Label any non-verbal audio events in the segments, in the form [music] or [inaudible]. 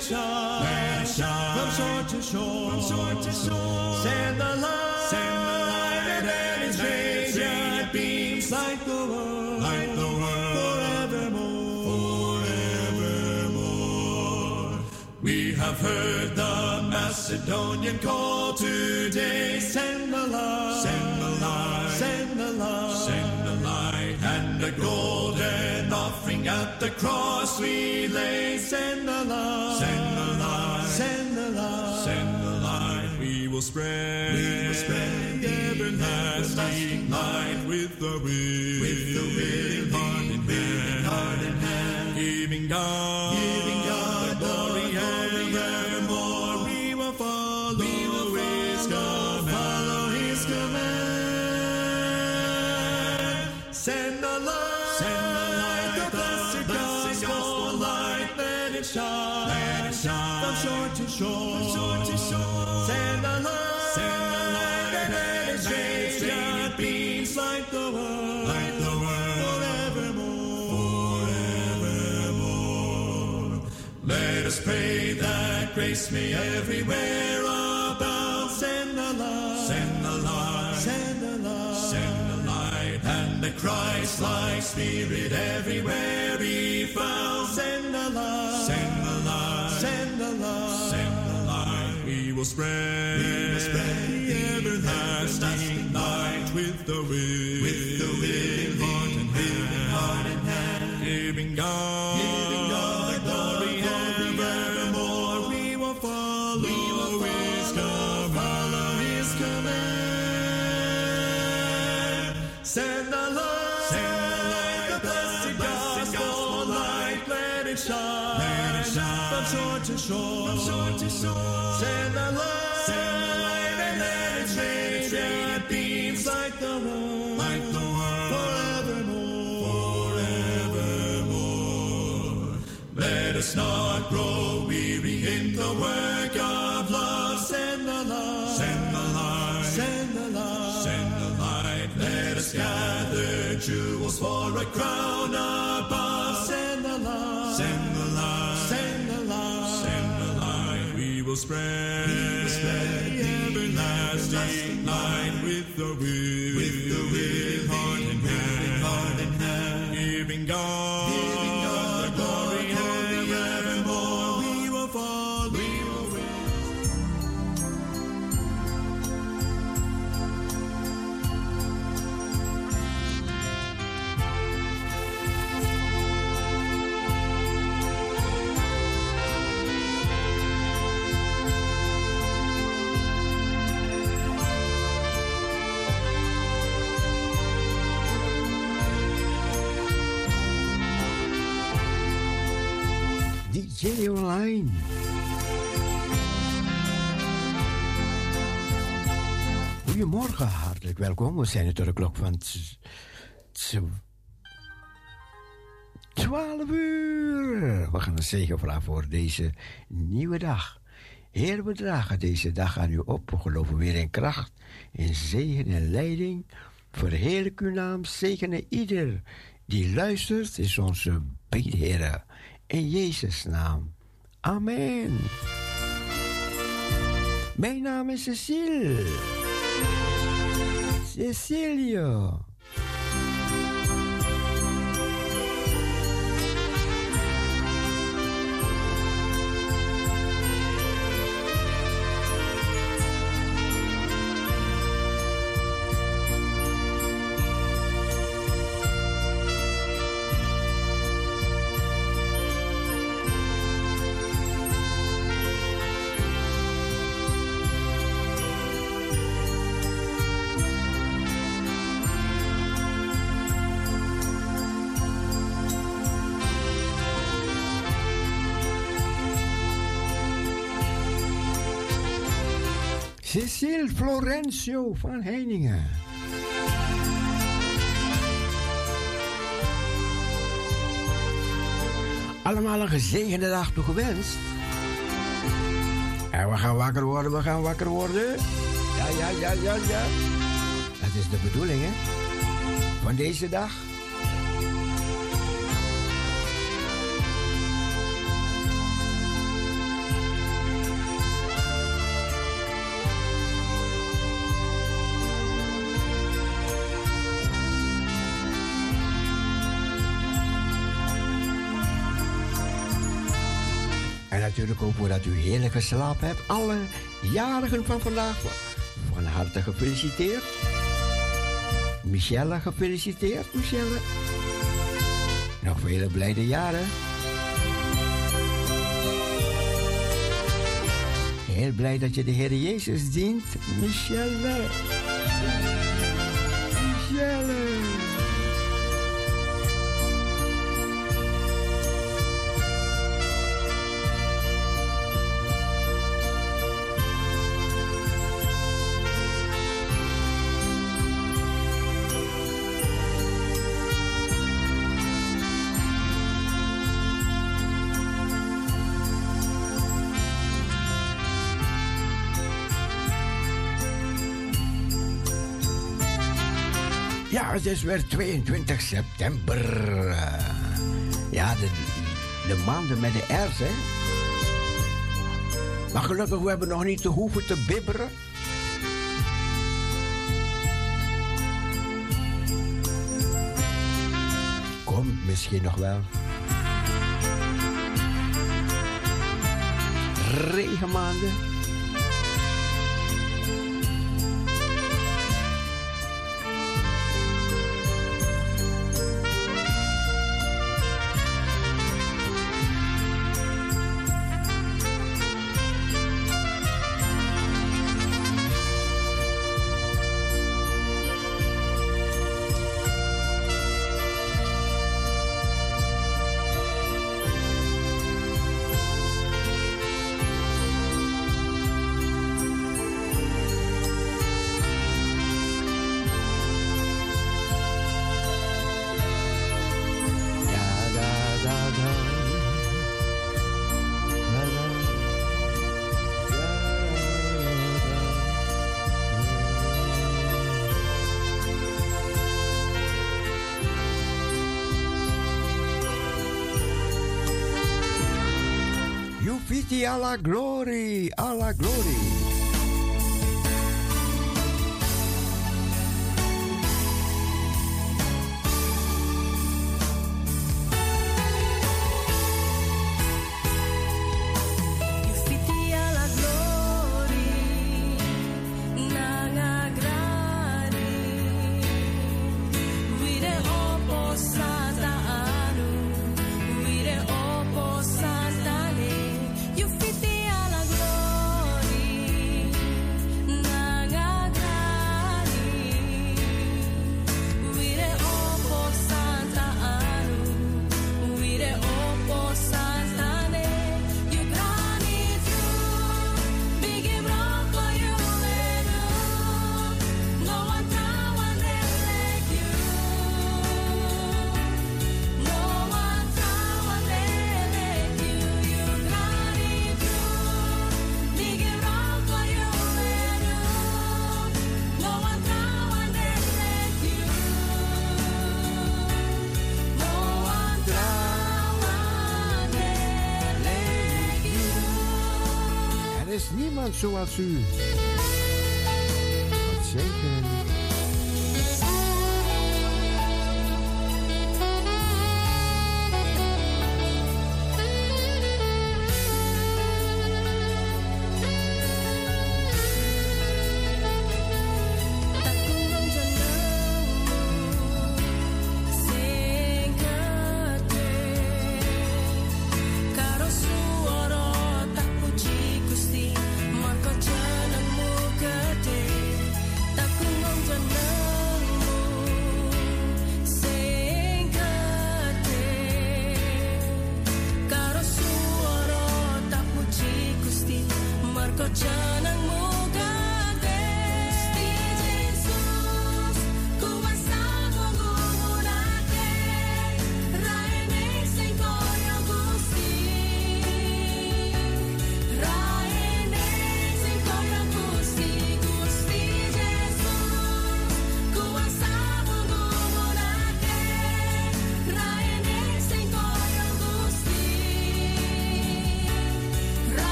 it shine, let shine from shore to shore, from shore to shore. Send the light, send the light, and its radiant beams light the world, light the world forevermore, forevermore. We have heard the Macedonian call today. Send the light, send the light, send the light, send the light, and the golden offering at the cross we lay. Send the light, send the light, send the light, send the light. We will spread, we will spread the everlasting light with the wind, with the wind, heart in hand, heart in hand, giving God, grace may everywhere abound. Send the light, send the light, send the light, send the light, and the Christ-like Spirit everywhere be found. Send the light, send the light, send the light, send the light. We will spread, we will spread the everlasting light. with the wind, with Send the light, send the light, and let radiant beams light the world, light the world forevermore, forevermore. Let us not grow weary in the work of love. Send the light, send the light, send the light. Let us gather jewels for a crown above. Will spread, will spread the everlasting light with the wind, with Online. Goedemorgen, hartelijk welkom. We zijn tot de klok van 12 uur. We gaan een zegen vragen voor deze nieuwe dag. Heer, we dragen deze dag aan u op. We geloven weer in kracht, in zegen en leiding. Verheerlijk uw naam, zegenen ieder die luistert, is onze bede, Heer. In Jezus' naam. Amen. Mijn naam is Cecile. Cecilia. Cecile Florencio van Heiningen. Allemaal een gezegende dag toegewenst. En we gaan wakker worden, we gaan wakker worden. Ja, ja, ja, ja, ja. Dat is de bedoeling, hè? Van deze dag. Natuurlijk ook dat u heerlijk geslapen hebt. Alle jarigen van vandaag van harte gefeliciteerd. Michelle gefeliciteerd, Michelle. Nog vele blijde jaren. Heel blij dat je de Heer Jezus dient. Michelle. Het is weer 22 september. Ja, de, de maanden met de R's, hè. Maar gelukkig, we hebben nog niet te hoeven te bibberen. Komt misschien nog wel. Regenmaanden. A la gloria, a is niemand zoals u.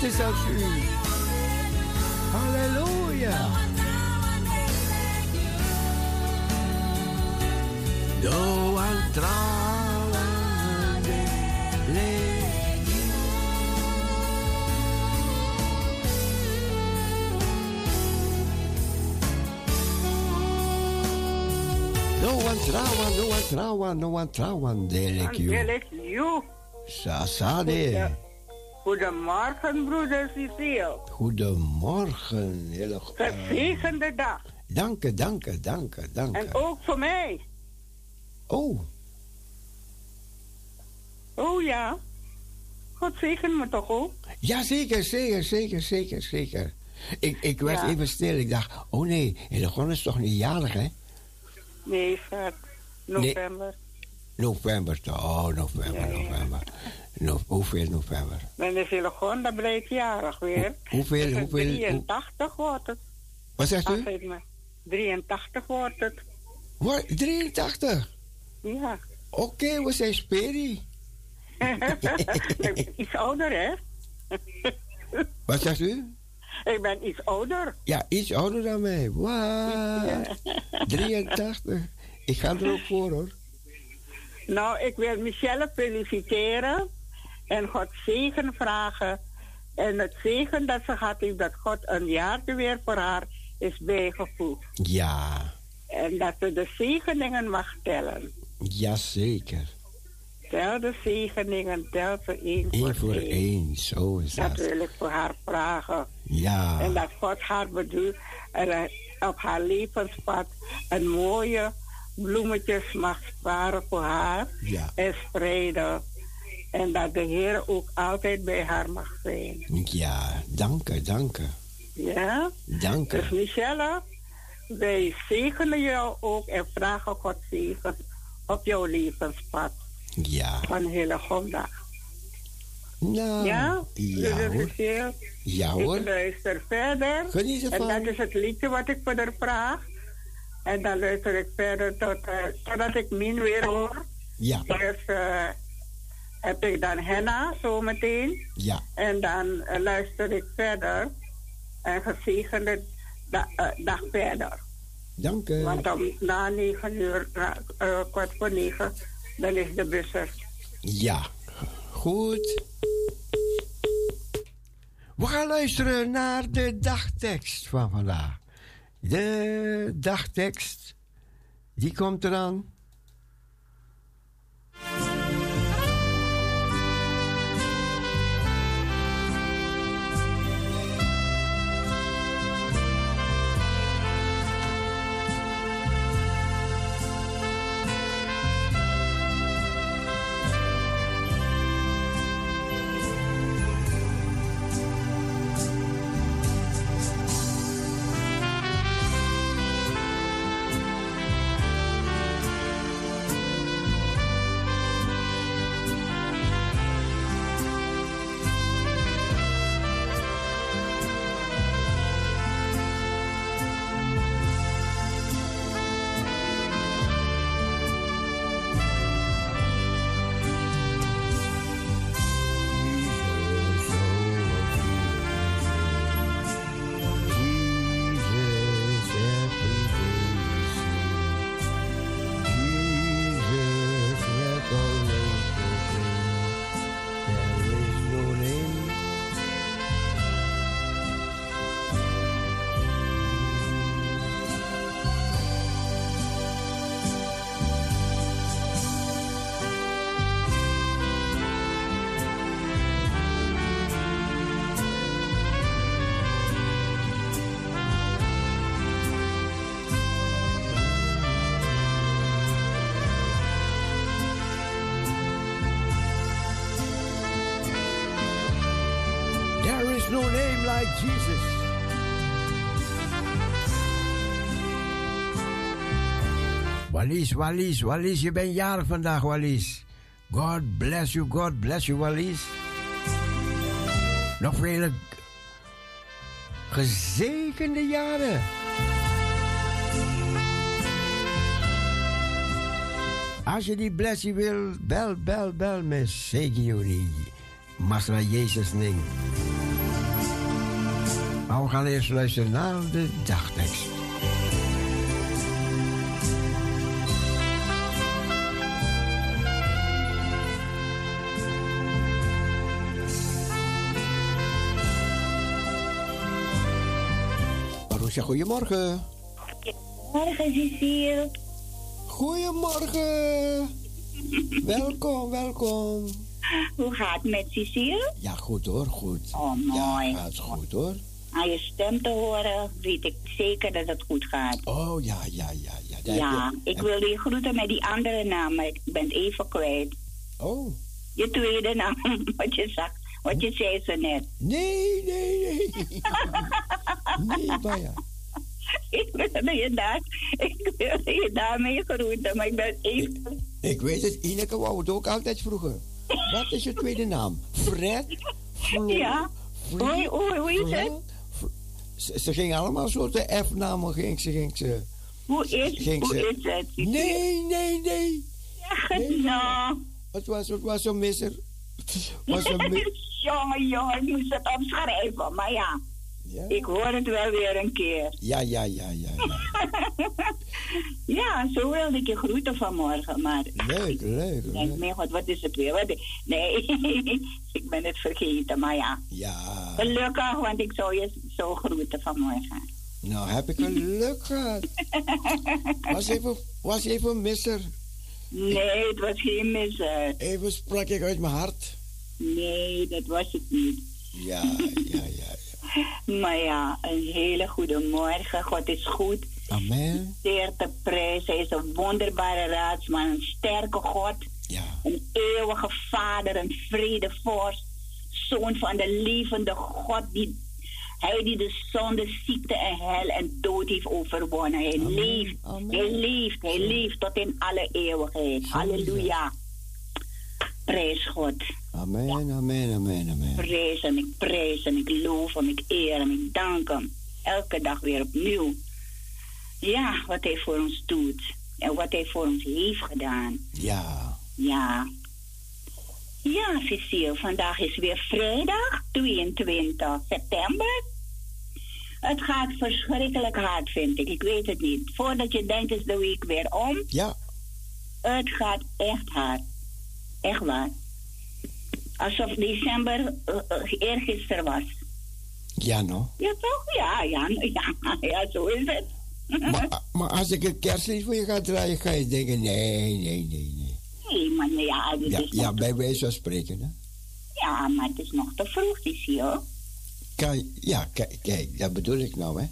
This is our. Hallelujah. No one trawan, no one trawan, no one trawan, delek you. Delek you. Sa, sa, de. Yeah. Goedemorgen, broeder Cecile. Goedemorgen, hele Gezegende dag. Dank je, dank je, dank je, dank En ook voor mij. Oh. Oh ja. God zegen me toch ook? Ja, zeker, zeker, zeker, zeker, zeker. Ik, ik werd even stil. Ik dacht, oh nee, Hillegon is toch niet jarig, hè? Nee, schat. November. November, oh, november, november. No, hoeveel november? Dan is gewoon, dan blijft jarig weer. hoeveel, hoeveel? 83 wordt het. Wat zegt u? 83 wordt het. Wat? 83? Ja. Oké, we zijn speri. [laughs] iets ouder, hè? Wat zegt u? Ik ben iets ouder. Ja, iets ouder dan mij. Wat? 83. Ik ga er ook voor hoor. Nou, ik wil Michelle feliciteren en God zegen vragen. En het zegen dat ze gaat heeft, dat God een jaar weer voor haar is bijgevoegd. Ja. En dat ze de zegeningen mag tellen. Jazeker. Tel de zegeningen, tel ze één voor één. voor één, zo is dat. Dat wil ik voor haar vragen. Ja. En dat God haar bedoelt en op haar levenspad een mooie bloemetjes mag sparen voor haar en spreiden. En dat de Heer ook altijd bij haar mag zijn. Ja, dank u, dank u. Ja? Dank u. Dus Michelle, wij zegenen jou ook en vragen God zegen op jouw levenspad. Ja. Van hele gonddag. Nou, ja? Ja dus hoor. Ja hoor. Ik luister verder. Geniet En dat is het liedje wat ik voor haar vraag. En dan luister ik verder tot, uh, totdat ik Min weer hoor. Ja. Eerst uh, heb ik dan Henna zometeen. Ja. En dan uh, luister ik verder. En gezegende da dag verder. Dank u. Want om na negen uur, kwart voor negen, dan is de bus er. Ja, goed. We gaan luisteren naar de dagtekst van vandaag. De dagtekst, die komt eraan. Wallis, Wallis, je bent jarig vandaag, Wallis. God bless you, God bless you, Wallis. Nog vele gezegende jaren. Als je die blessie wil, bel, bel, bel zegen jullie. Masra Jezus neemt. Maar we gaan eerst luisteren naar de dagtekst. Marusha, goedemorgen. Goedemorgen, Cecile. Goedemorgen. welkom, welkom. Hoe gaat het met Cecile? Ja, goed hoor, goed. Oh, mooi. Ja, gaat goed hoor. Aan je stem te horen, weet ik zeker dat het goed gaat. Oh, ja, ja, ja. Ja, ja ik wil je groeten met die andere naam, maar ik ben even kwijt. Oh. Je tweede naam, [laughs] wat je zag, wat je zei zo net. Nee, nee, nee. nee, Baya. Ik wilde je, daar, ik wilde je daarmee groeten, maar ik ben even... Ik, ik weet het, Ineke wou het ook altijd vroeger. Wat is je tweede naam? Fred? Flo, ja. Hoi, hoi, hoe is het? Ze, ze gingen allemaal soorten F-namen, ging ze, ging ze. Hoe is, ging hoe ze, is het? Nee, nee, nee. Ja, nee, [laughs] nou. Het was, het was een misser. Was een misser. [laughs] jongen, jongen, ik moest het opschrijven, maar ja. Ja. Ik hoor het wel weer een keer. Ja, ja, ja, ja. Ja, [laughs] ja zo wilde ik je groeten vanmorgen, maar... Leuk, leuk, leuk. Denk, mijn god, wat is het weer? Wat nee, [laughs] ik ben het vergeten, maar ja. Ja. Gelukkig, want ik zou je zo groeten vanmorgen. Nou, heb ik een luk gehad. [laughs] was even, was even een misser. Nee, het was geen misser. Even sprak ik uit mijn hart. Nee, dat was het niet. Ja, ja, ja. [laughs] Maar ja, een hele goede morgen. God is goed. Amen. Zeer te prijzen. Hij is een wonderbare raadsman, een sterke God. Ja. Een eeuwige vader, een vredevorst. Zoon van de levende God. Die, hij die de zonde, ziekte en hel en dood heeft overwonnen. Hij leeft. Hij leeft. Hij leeft tot in alle eeuwigheid. Halleluja. Prijs God. Amen, amen, amen, amen. Prijs hem, ik prijs hem, ik loof hem, ik eer hem, ik dank hem. Elke dag weer opnieuw. Ja, wat hij voor ons doet. En wat hij voor ons heeft gedaan. Ja. Ja. Ja, Cecile, vandaag is weer vrijdag 22 september. Het gaat verschrikkelijk hard, vind ik. Ik weet het niet. Voordat je denkt, is de week weer om. Ja. Het gaat echt hard. Echt waar. Alsof december uh, uh, eergisteren was. Ja, no? Ja, toch? Ja, ja, ja, [laughs] ja zo is het. [laughs] maar, maar als ik een kerstlied voor je ga draaien, ga je denken: nee, nee, nee, nee. Nee, maar ja, ja, ja bij wijze van spreken, hè? Ja, maar het is nog te vroeg, is hier. Kan, ja, kijk, kijk, dat bedoel ik nou, hè?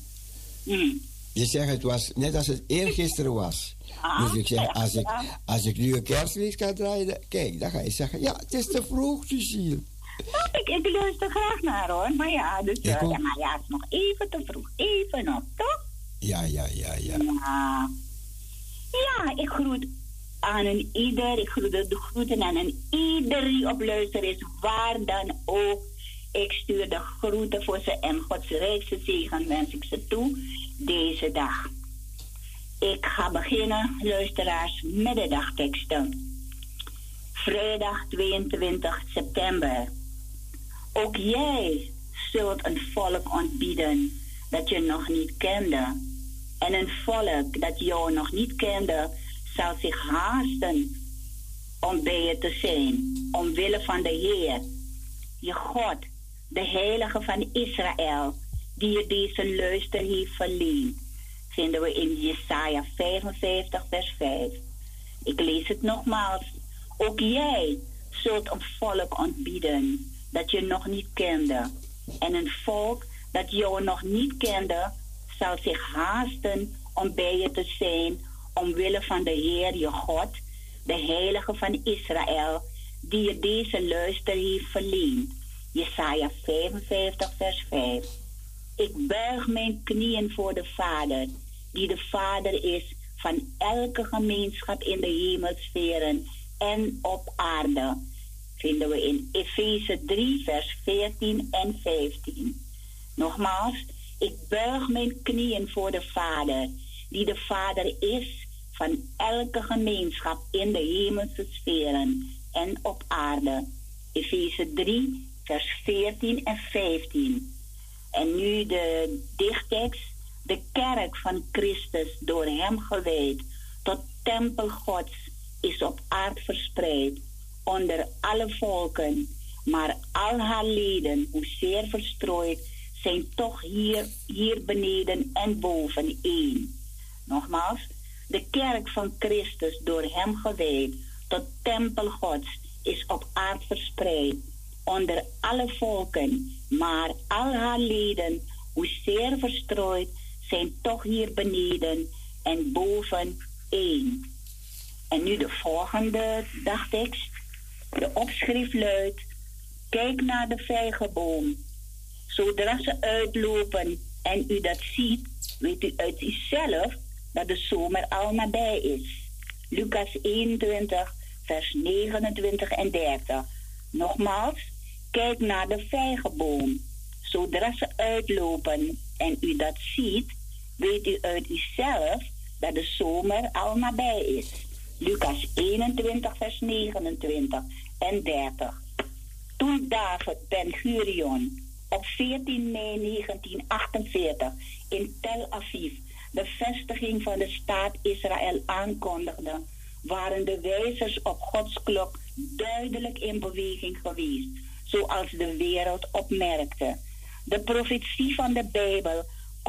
Hmm. Je zegt het was net als het eergisteren was. Dus ik zeg, als ik, als ik nu een kerstlied ga draaien, kijk, dan ga je zeggen, ja, het is te vroeg, Cecile. Nou, ik, ik luister graag naar hoor, maar ja, dus, uh, ja, maar ja, het is nog even te vroeg, even nog, toch? Ja, ja, ja, ja. Ja, ja ik groet aan een ieder, ik groet de groeten aan een ieder die op luister is, waar dan ook. Ik stuur de groeten voor ze en Gods rijkste zegen wens ik ze toe deze dag. Ik ga beginnen, luisteraars, met de dagteksten. Vrijdag 22 september. Ook jij zult een volk ontbieden dat je nog niet kende. En een volk dat jou nog niet kende, zal zich haasten om bij je te zijn, omwille van de Heer, je God, de Heilige van Israël, die je deze luister heeft verleend, vinden we in Jesaja 55, vers 5. Ik lees het nogmaals. Ook jij zult een volk ontbieden dat je nog niet kende. En een volk dat jou nog niet kende, zal zich haasten om bij je te zijn, omwille van de Heer je God, de Heilige van Israël, die je deze luister heeft verleend. Jesaja 55, vers 5. Ik buig mijn knieën voor de Vader, die de Vader is van elke gemeenschap in de hemelsferen en op aarde. Vinden we in Efeze 3, vers 14 en 15. Nogmaals, ik buig mijn knieën voor de Vader, die de Vader is van elke gemeenschap in de hemelse sferen en op aarde. Efeze 3, vers 14 en 15. En nu de dichttekst. De kerk van Christus, door hem gewijd, tot tempel Gods, is op aard verspreid, onder alle volken. Maar al haar leden, hoezeer verstrooid, zijn toch hier, hier beneden en boven één. Nogmaals, de kerk van Christus, door hem gewijd, tot tempel Gods, is op aard verspreid, onder alle volken, maar al haar leden, hoezeer verstrooid, zijn toch hier beneden en boven één. En nu de volgende dagtekst. De opschrift luidt: Kijk naar de vijgenboom. Zodra ze uitlopen en u dat ziet, weet u uit uzelf dat de zomer al nabij is. Lucas 21, vers 29 en 30. Nogmaals, kijk naar de vijgenboom. Zodra ze uitlopen en u dat ziet, weet u uit uzelf dat de zomer al nabij is. Lucas 21, vers 29 en 30. Toen David Ben Gurion op 14 mei 1948 in Tel Aviv de vestiging van de staat Israël aankondigde, waren de wijzers op Gods klok duidelijk in beweging geweest, zoals de wereld opmerkte. De profetie van de Bijbel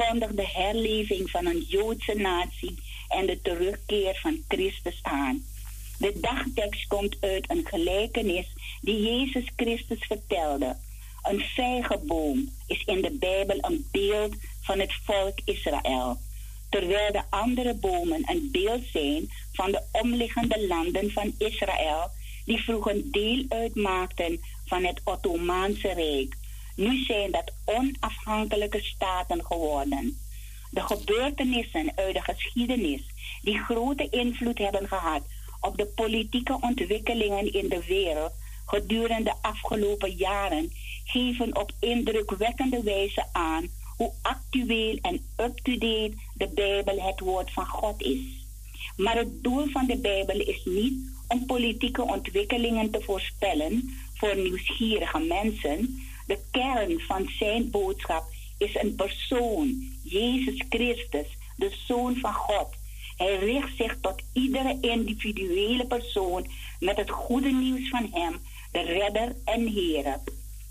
kondigt de herleving van een Joodse natie en de terugkeer van Christus aan. De dagtekst komt uit een gelijkenis die Jezus Christus vertelde. Een vijgenboom is in de Bijbel een beeld van het volk Israël, terwijl de andere bomen een beeld zijn van de omliggende landen van Israël, die vroeger deel uitmaakten van het Ottomaanse Rijk. Nu zijn dat onafhankelijke staten geworden. De gebeurtenissen uit de geschiedenis die grote invloed hebben gehad op de politieke ontwikkelingen in de wereld gedurende de afgelopen jaren geven op indrukwekkende wijze aan hoe actueel en up-to-date de Bijbel het woord van God is. Maar het doel van de Bijbel is niet om politieke ontwikkelingen te voorspellen voor nieuwsgierige mensen. De kern van zijn boodschap is een persoon, Jezus Christus, de Zoon van God. Hij richt zich tot iedere individuele persoon met het goede nieuws van Hem, de Redder en Heer,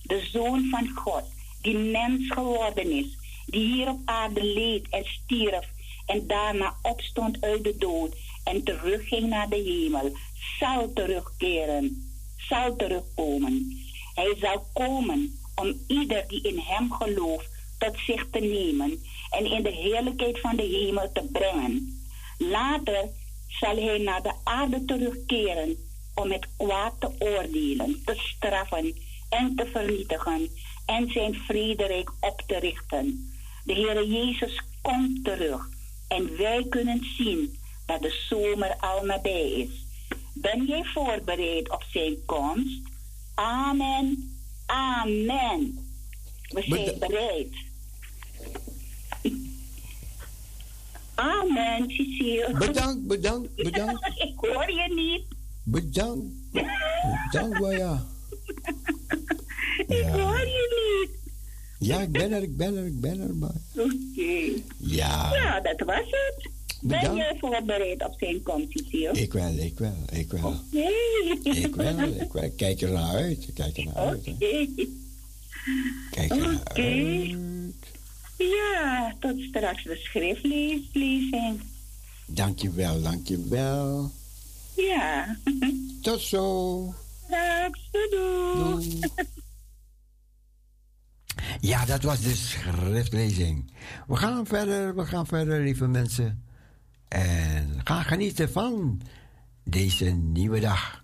de Zoon van God, die mens geworden is, die hier op aarde leed en stierf en daarna opstond uit de dood en terugging naar de hemel, zal terugkeren, zal terugkomen. Hij zal komen om ieder die in Hem gelooft tot zich te nemen en in de heerlijkheid van de hemel te brengen. Later zal hij naar de aarde terugkeren om het kwaad te oordelen, te straffen en te vernietigen en zijn vrederijk op te richten. De Heere Jezus komt terug en wij kunnen zien dat de zomer al nabij is. Ben jij voorbereid op zijn komst? Amen. Amen. We zijn bereid. Amen, Cecile. Bedankt, bedankt, bedankt. Ik hoor je niet. Bedankt. Bedankt, Waya. [laughs] Ik hoor je niet. Ja, ik ben er, ik ben er, ik ben er. Oké. Ja. Ja, dat was het. Ben je voorbereid op zijn Cecile? Ik wel, ik wel, ik wel. Ik wel, ik wel. Kijk er naar uit, kijk er naar uit. Kijk er naar uit. Ja, tot straks de schriftlezing. Dankjewel, dankjewel. Ja. Tot zo. Straks, doei. Ja, dat was de schriftlezing. We gaan verder, we gaan verder, lieve mensen. En ga genieten van deze nieuwe dag.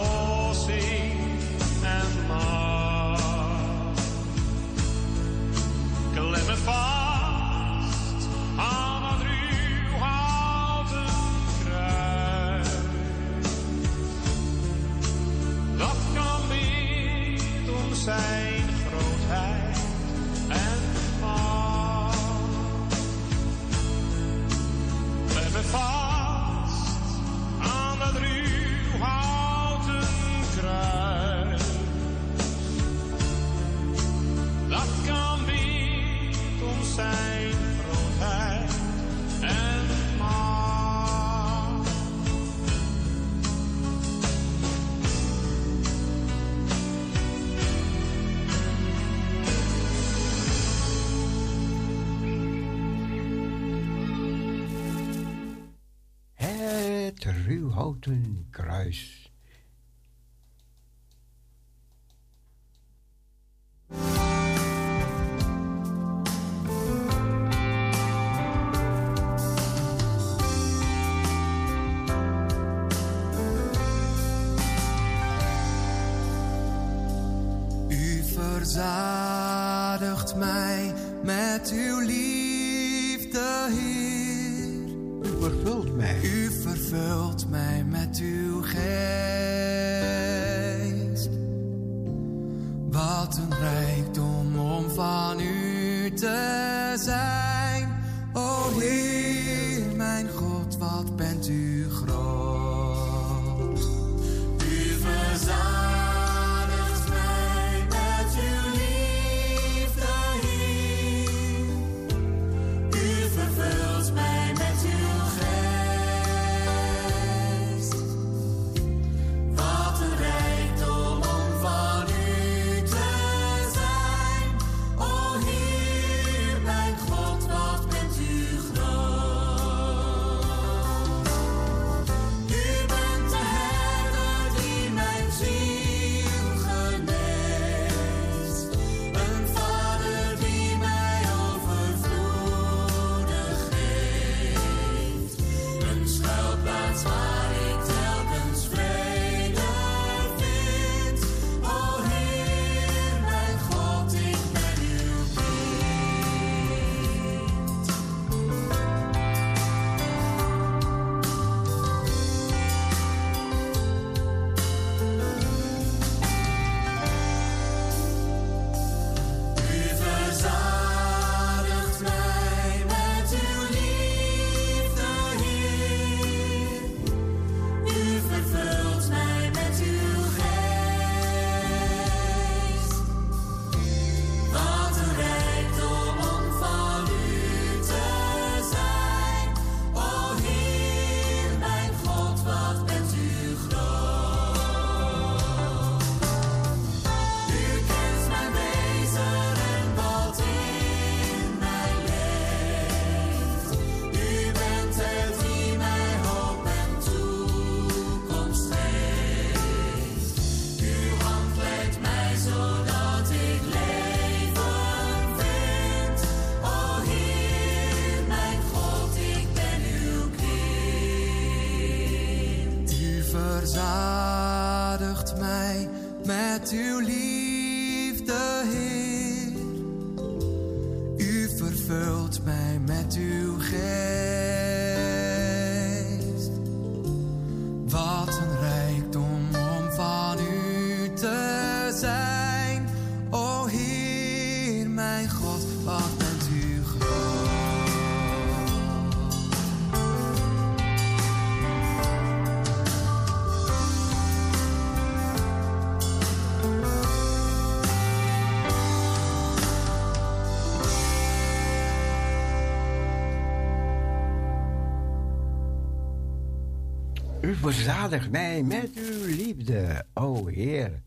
U verzadigt mij met uw liefde, o Heer.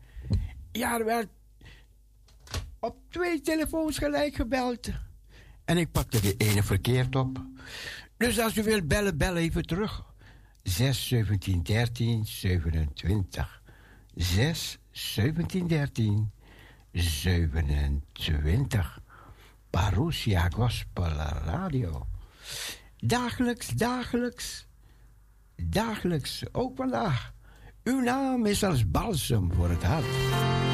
Ja, er werd op twee telefoons gelijk gebeld. En ik pakte de ene verkeerd op. Dus als u wilt bellen, bel even terug. 6 17 13 27. 6 17 13 27. Parousia Gospel Radio. Dagelijks, dagelijks, dagelijks, ook vandaag. Uw naam is als balsem voor het hart.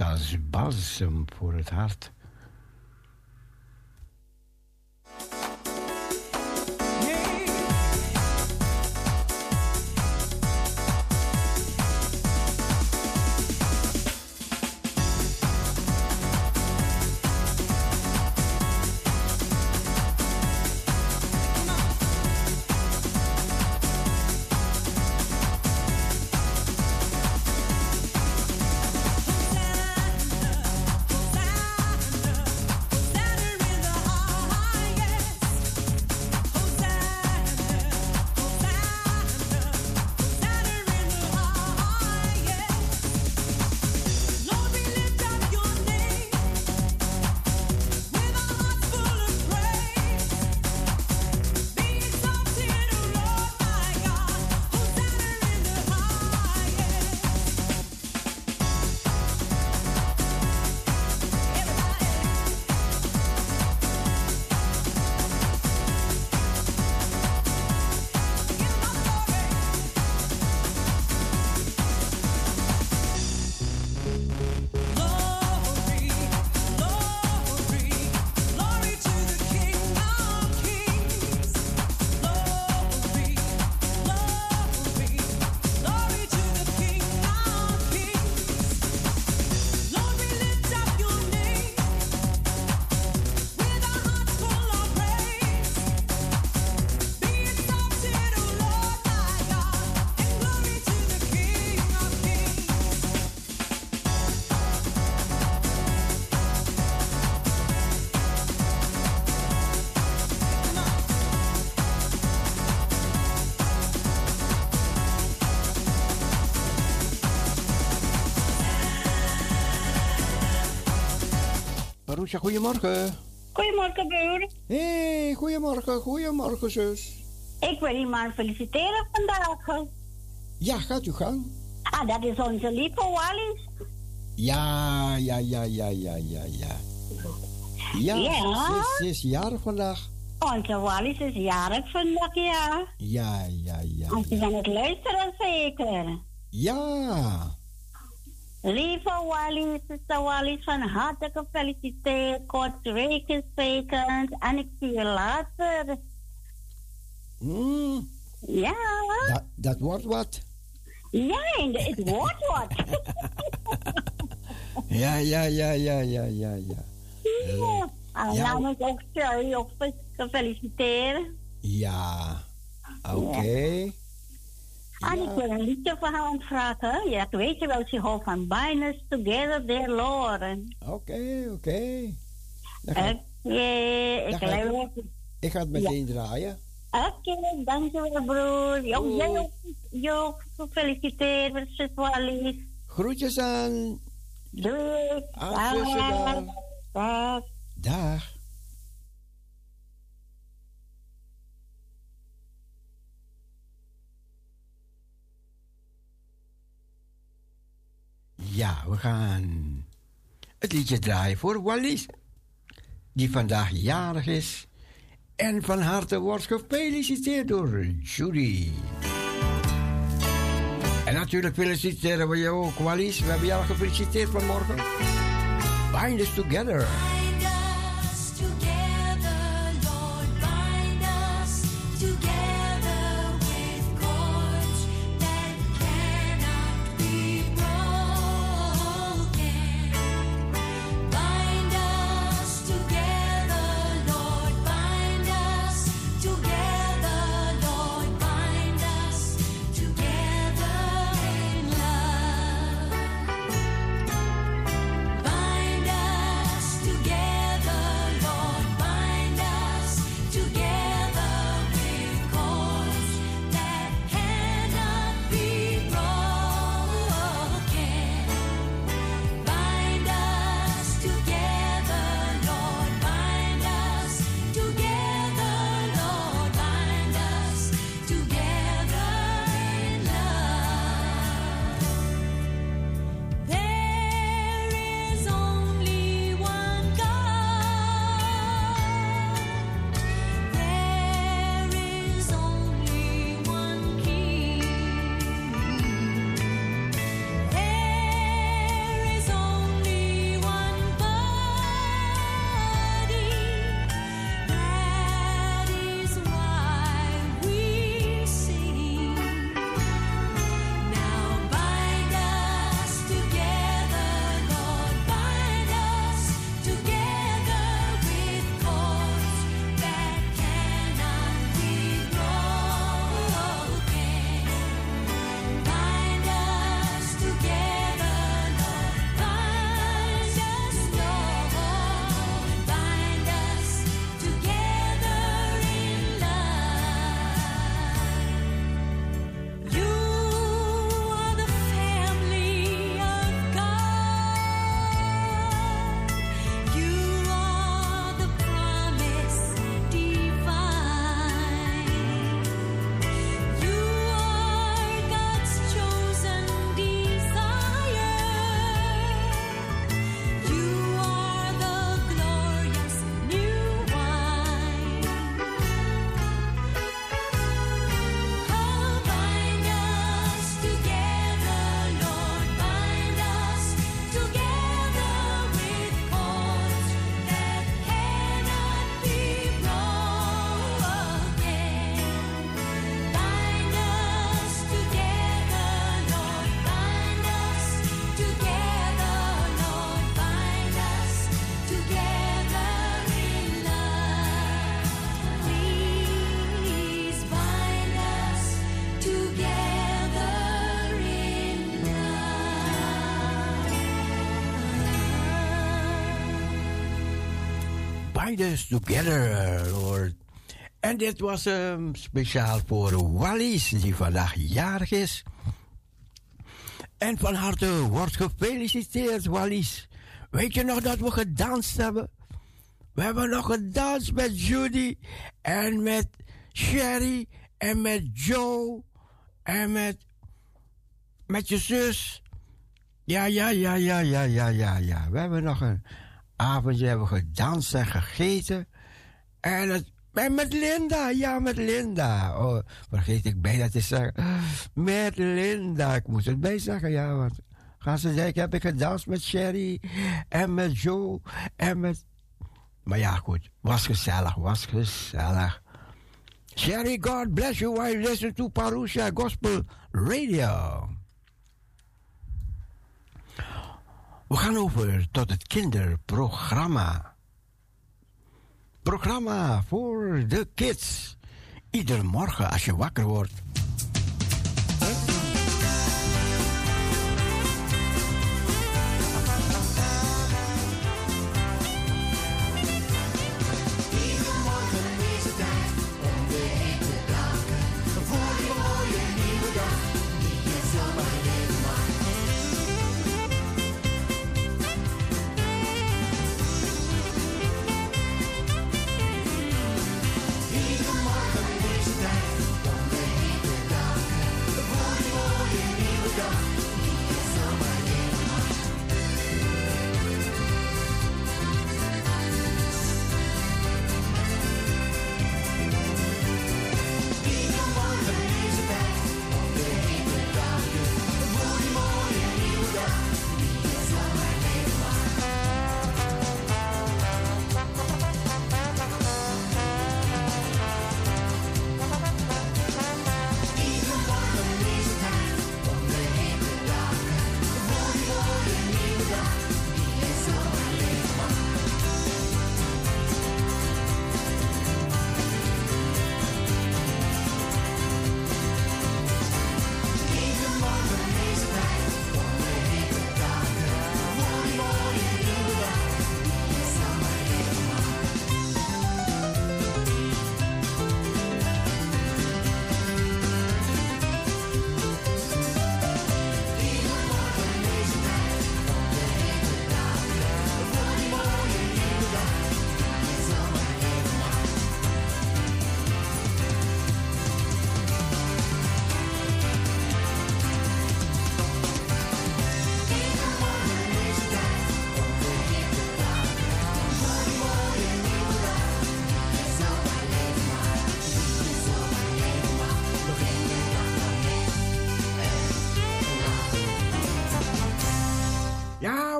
Als balsem voor het hart. Goedemorgen. Goedemorgen, broer. hey, goedemorgen, goedemorgen, zus. Ik wil iemand feliciteren vandaag. Ja, gaat u gang. Ah, dat is onze lieve Wallis. Ja, ja, ja, ja, ja, ja, ja. Ja, ja. Ze, is, jarig vandaag. Onze Wallis is jarig vandaag, ja. Ja, ja, ja. Als je aan het luisteren zeker. Ja. Lieve Wallis, zuster Wallis, van harte gefeliciteerd. Kort weekenstekend. En ik zie je later. Mm. Ja. Dat, dat wordt wat. Ja, het wordt wat. [laughs] ja, ja, ja, ja, ja, ja, ja. Ja. En ja. namens ook Sherry ook gefeliciteerd. Ja. Oké. Okay. En ik wil een liedje voor haar vragen. Ja, dat weet je wel, ze houdt van Bind Together, dear Lord. Oké, oké. Oké, ik ga Ik ga het meteen ja. draaien. Oké, dankjewel broer. Jong, jij ook, ook gefeliciteerd, Wallis. Groetjes aan. Doei. Aan Dag. Dag. Ja, we gaan het liedje draaien voor Wallis, die vandaag jarig is. En van harte wordt gefeliciteerd door Judy. En natuurlijk feliciteren we je ook, Wallis. We hebben jou gefeliciteerd vanmorgen. Bind us together. Together, Lord. En dit was um, speciaal voor Wallis, die vandaag jarig is. En van harte wordt gefeliciteerd, Wallis. Weet je nog dat we gedanst hebben? We hebben nog gedanst met Judy en met Sherry en met Joe en met, met je zus. Ja, ja, ja, ja, ja, ja, ja, ja. We hebben nog een avondje hebben gedanst en gegeten. En, het, met Linda, ja, met Linda. Oh, vergeet ik bijna te zeggen. Met Linda, ik moest het bij zeggen, ja, want gaan ze zeggen, heb ik gedanst met Sherry en met Joe en met... Maar ja, goed, was gezellig, was gezellig. Sherry, God bless you while you listen to Parousia Gospel Radio. We gaan over tot het kinderprogramma. Programma voor de kids. Iedere morgen als je wakker wordt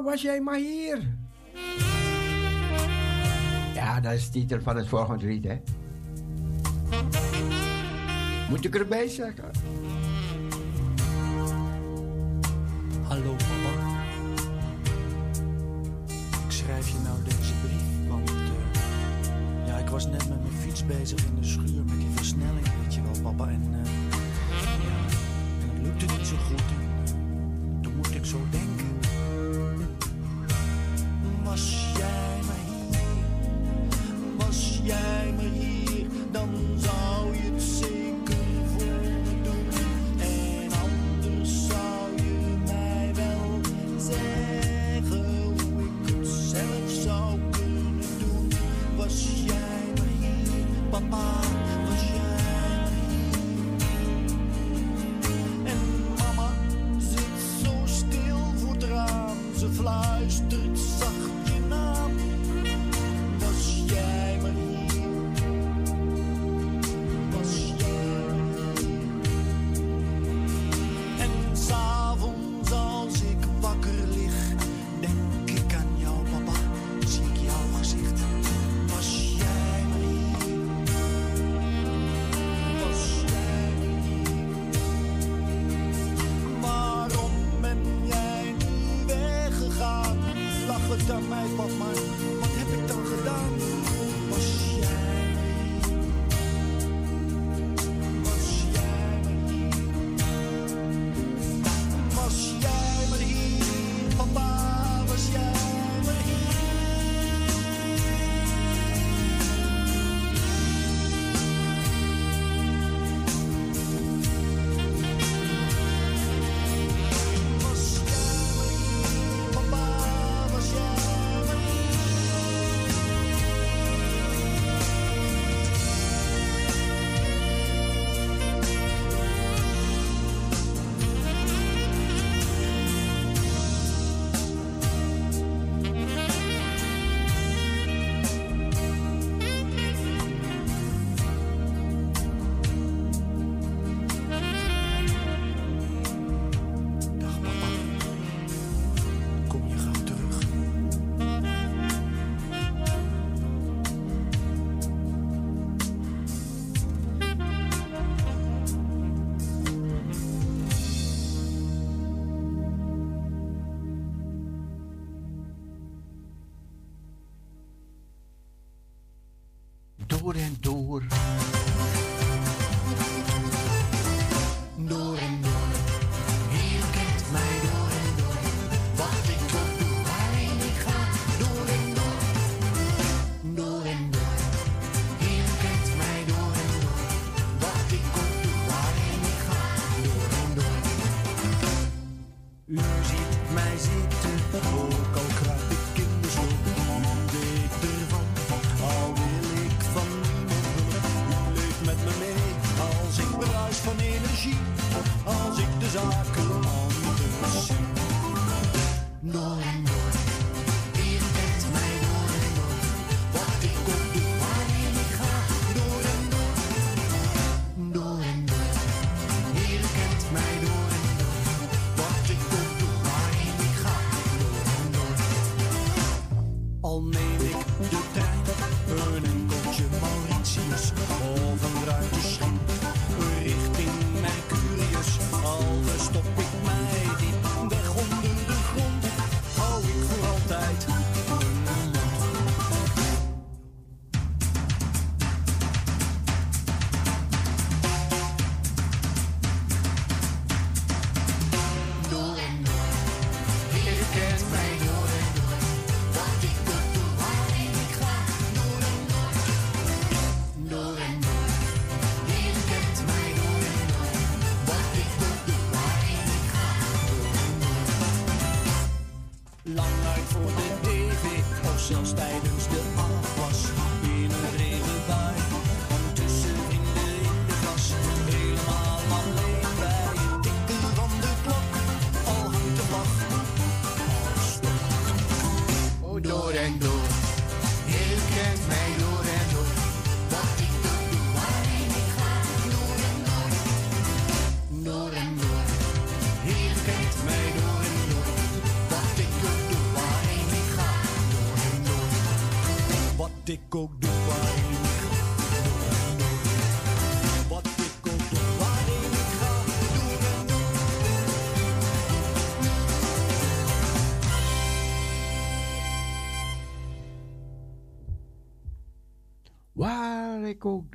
was jij maar hier. Ja, dat is de titel van het volgende lied, hè. Moet ik erbij zeggen?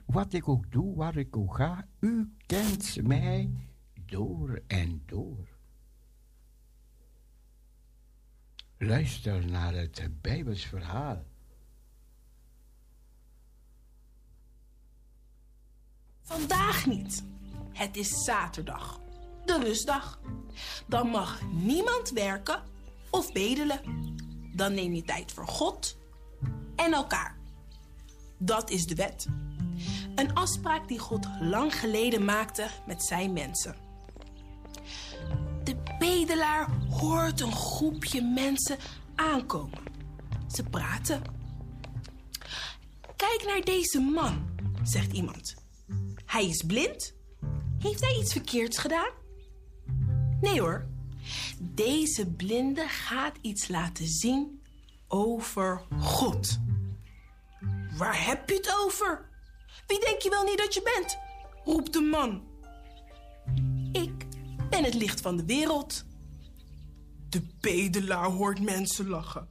Wat ik ook doe, waar ik ook ga, u kent mij door en door. Luister naar het Bijbels verhaal. Vandaag niet. Het is zaterdag, de rustdag. Dan mag niemand werken of bedelen. Dan neem je tijd voor God en elkaar. Dat is de wet. Een afspraak die God lang geleden maakte met zijn mensen. De bedelaar hoort een groepje mensen aankomen. Ze praten. Kijk naar deze man, zegt iemand. Hij is blind. Heeft hij iets verkeerds gedaan? Nee hoor. Deze blinde gaat iets laten zien over God. Waar heb je het over? Wie denk je wel niet dat je bent? roept de man. Ik ben het licht van de wereld. De bedelaar hoort mensen lachen.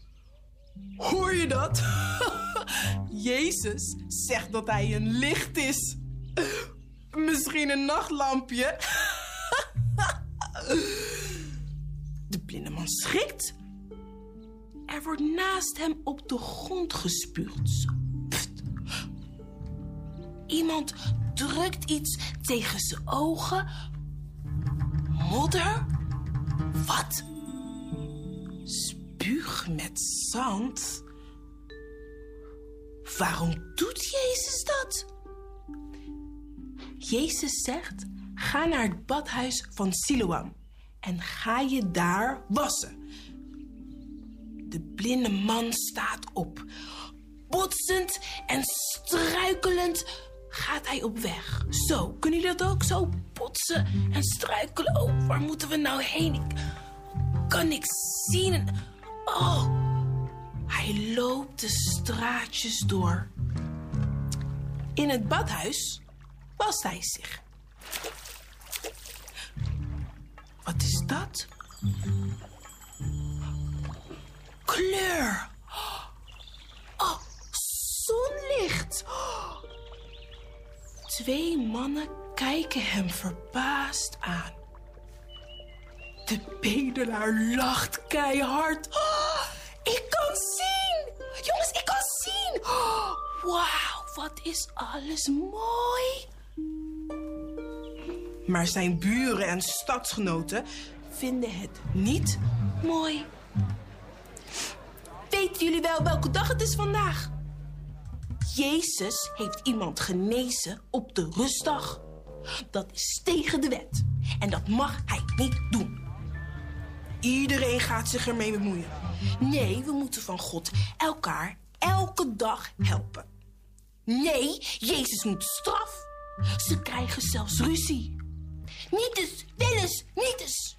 Hoor je dat? [laughs] Jezus zegt dat hij een licht is. Misschien een nachtlampje. [laughs] De blinde man schrikt. Er wordt naast hem op de grond gespuugd. Iemand drukt iets tegen zijn ogen. Modder? Wat? Spuug met zand? Waarom doet Jezus dat? Jezus zegt: ga naar het badhuis van Siloam en ga je daar wassen. De blinde man staat op. Botsend en struikelend gaat hij op weg. Zo, kunnen jullie dat ook? Zo botsen en struikelen. Oh, waar moeten we nou heen? Ik kan niks zien. Oh, hij loopt de straatjes door. In het badhuis wast hij zich. Wat is dat? Kleur. Oh, zonlicht. Twee mannen kijken hem verbaasd aan. De bedelaar lacht keihard. Oh, ik kan zien! Jongens, ik kan zien! Oh, Wauw, wat is alles mooi! Maar zijn buren en stadsgenoten vinden het niet mooi. Weten jullie wel welke dag het is vandaag? Jezus heeft iemand genezen op de rustdag. Dat is tegen de wet. En dat mag hij niet doen. Iedereen gaat zich ermee bemoeien. Nee, we moeten van God elkaar elke dag helpen. Nee, Jezus moet straf. Ze krijgen zelfs ruzie. Niet eens, niet eens.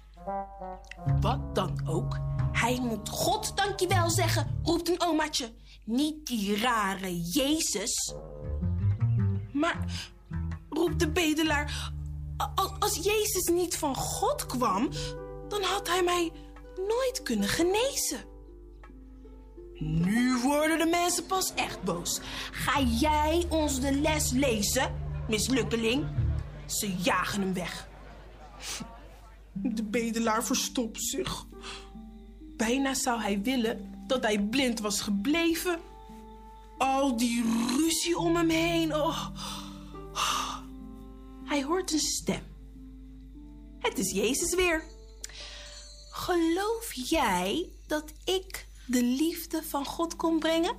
Wat dan ook, hij moet God dankjewel zeggen, roept een omaatje. Niet die rare Jezus. Maar, roept de bedelaar, als Jezus niet van God kwam, dan had hij mij nooit kunnen genezen. Nu worden de mensen pas echt boos. Ga jij ons de les lezen, mislukkeling? Ze jagen hem weg. De bedelaar verstopt zich. Bijna zou hij willen dat hij blind was gebleven. Al die ruzie om hem heen. Oh. Hij hoort een stem. Het is Jezus weer. Geloof jij dat ik de liefde van God kon brengen?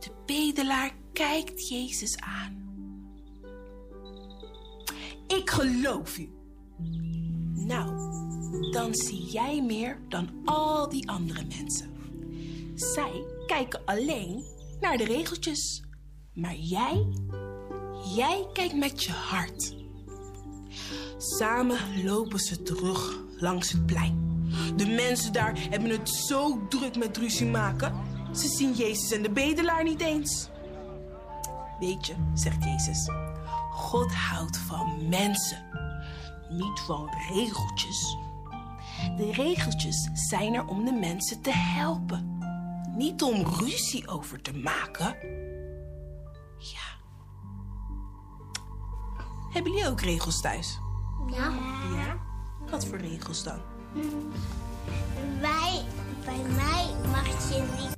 De bedelaar kijkt Jezus aan. Ik geloof u. Nou, dan zie jij meer dan al die andere mensen. Zij kijken alleen naar de regeltjes. Maar jij, jij kijkt met je hart. Samen lopen ze terug langs het plein. De mensen daar hebben het zo druk met ruzie maken. Ze zien Jezus en de bedelaar niet eens. Weet je, zegt Jezus, God houdt van mensen, niet van regeltjes. De regeltjes zijn er om de mensen te helpen, niet om ruzie over te maken. Ja. Hebben jullie ook regels thuis? Ja. Ja? Wat voor regels dan? Wij, bij mij mag je niet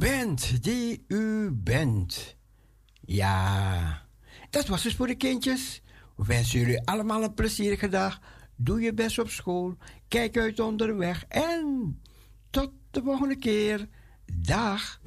bent die u bent. Ja, dat was dus voor de kindjes. We wensen jullie allemaal een plezierige dag. Doe je best op school. Kijk uit onderweg. En tot de volgende keer. Dag.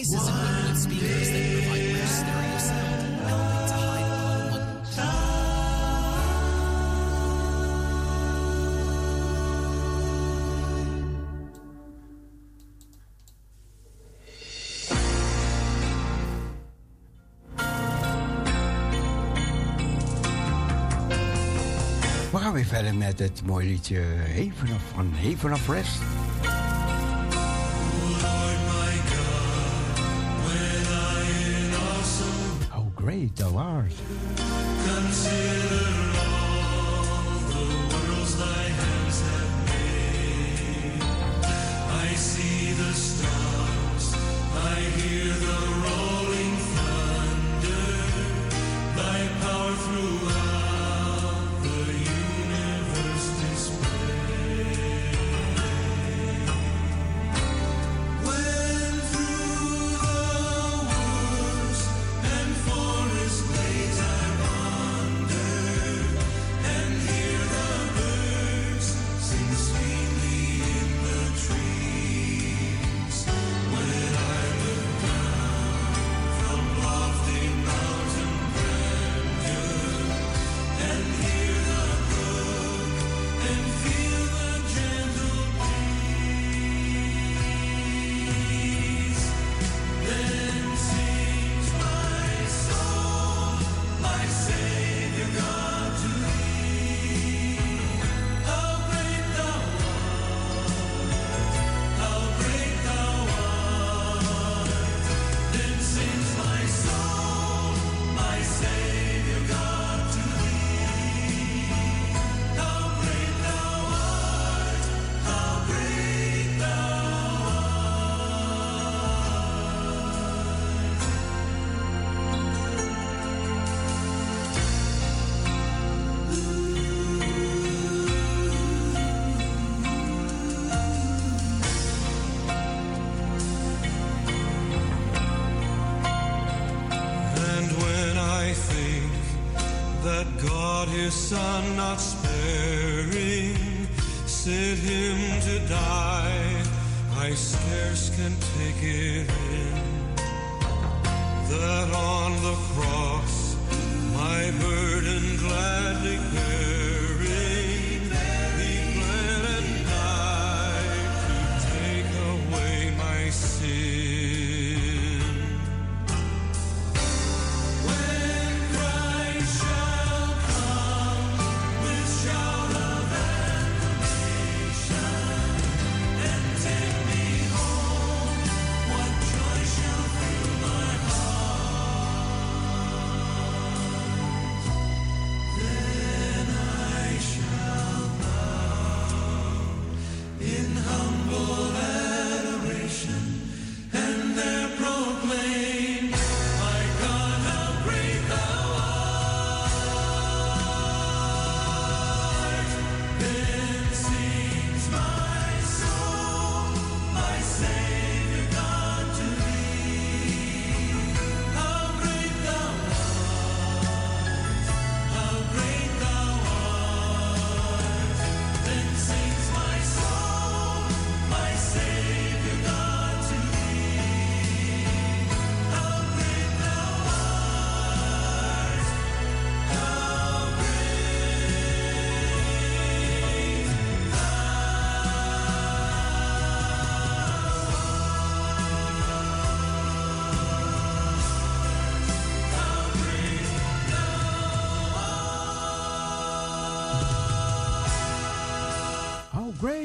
The device is equipped with speakers that provide rich stereo sound, helping to hide We gaan weer verder met het mooie liedje Haven of, van Haven of Rest. Great thou art.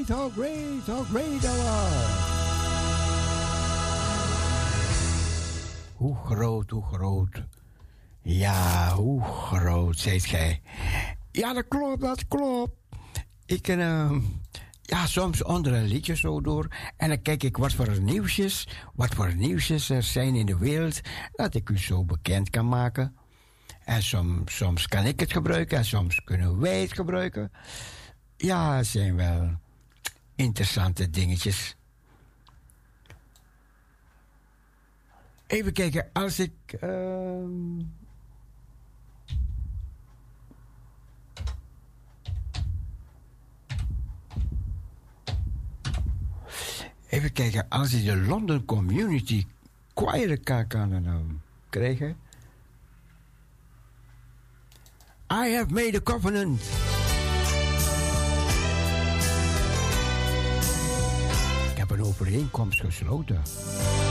Great, how great, how great thou. Hoe groot, hoe groot. Ja, hoe groot zijt gij. Ja, dat klopt, dat klopt. Ik uh, ja, soms onder een liedje zo door. En dan kijk ik wat voor nieuwsjes, wat voor nieuwsjes er zijn in de wereld. Dat ik u zo bekend kan maken. En soms, soms kan ik het gebruiken en soms kunnen wij het gebruiken. Ja, zijn wel interessante dingetjes. Even kijken, als ik. ehm, Even kijken, als ik de London Community Choir kan, nou krijgen. I have made a covenant. Overeenkomst gesloten.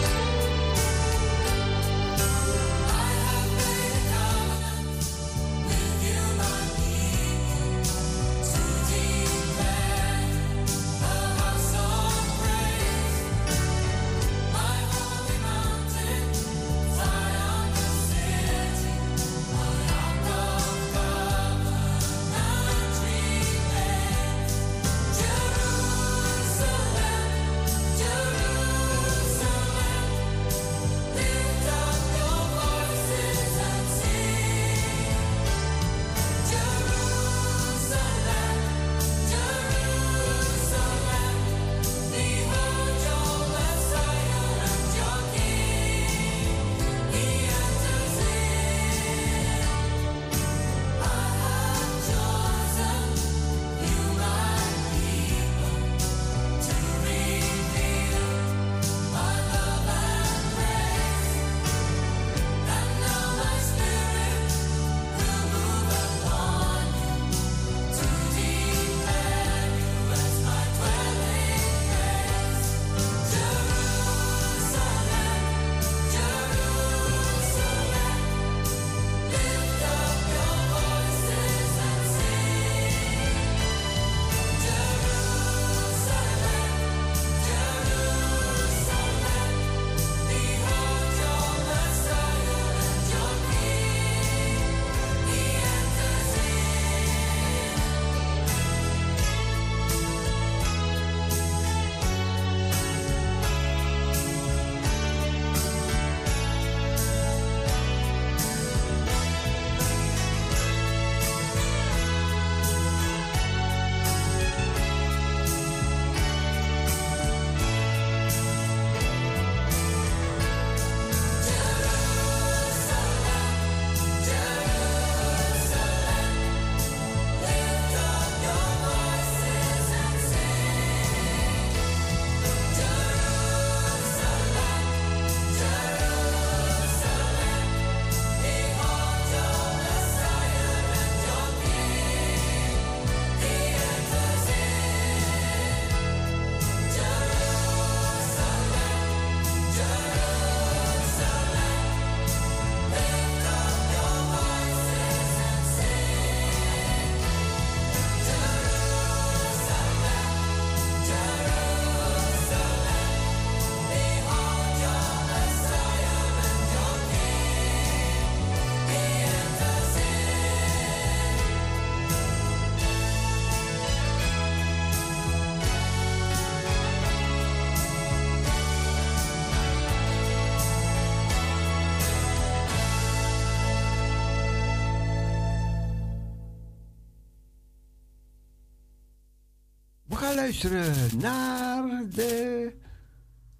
Luisteren naar de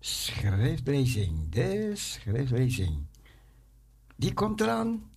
schriftlezing. De schriftlezing. Die komt eraan.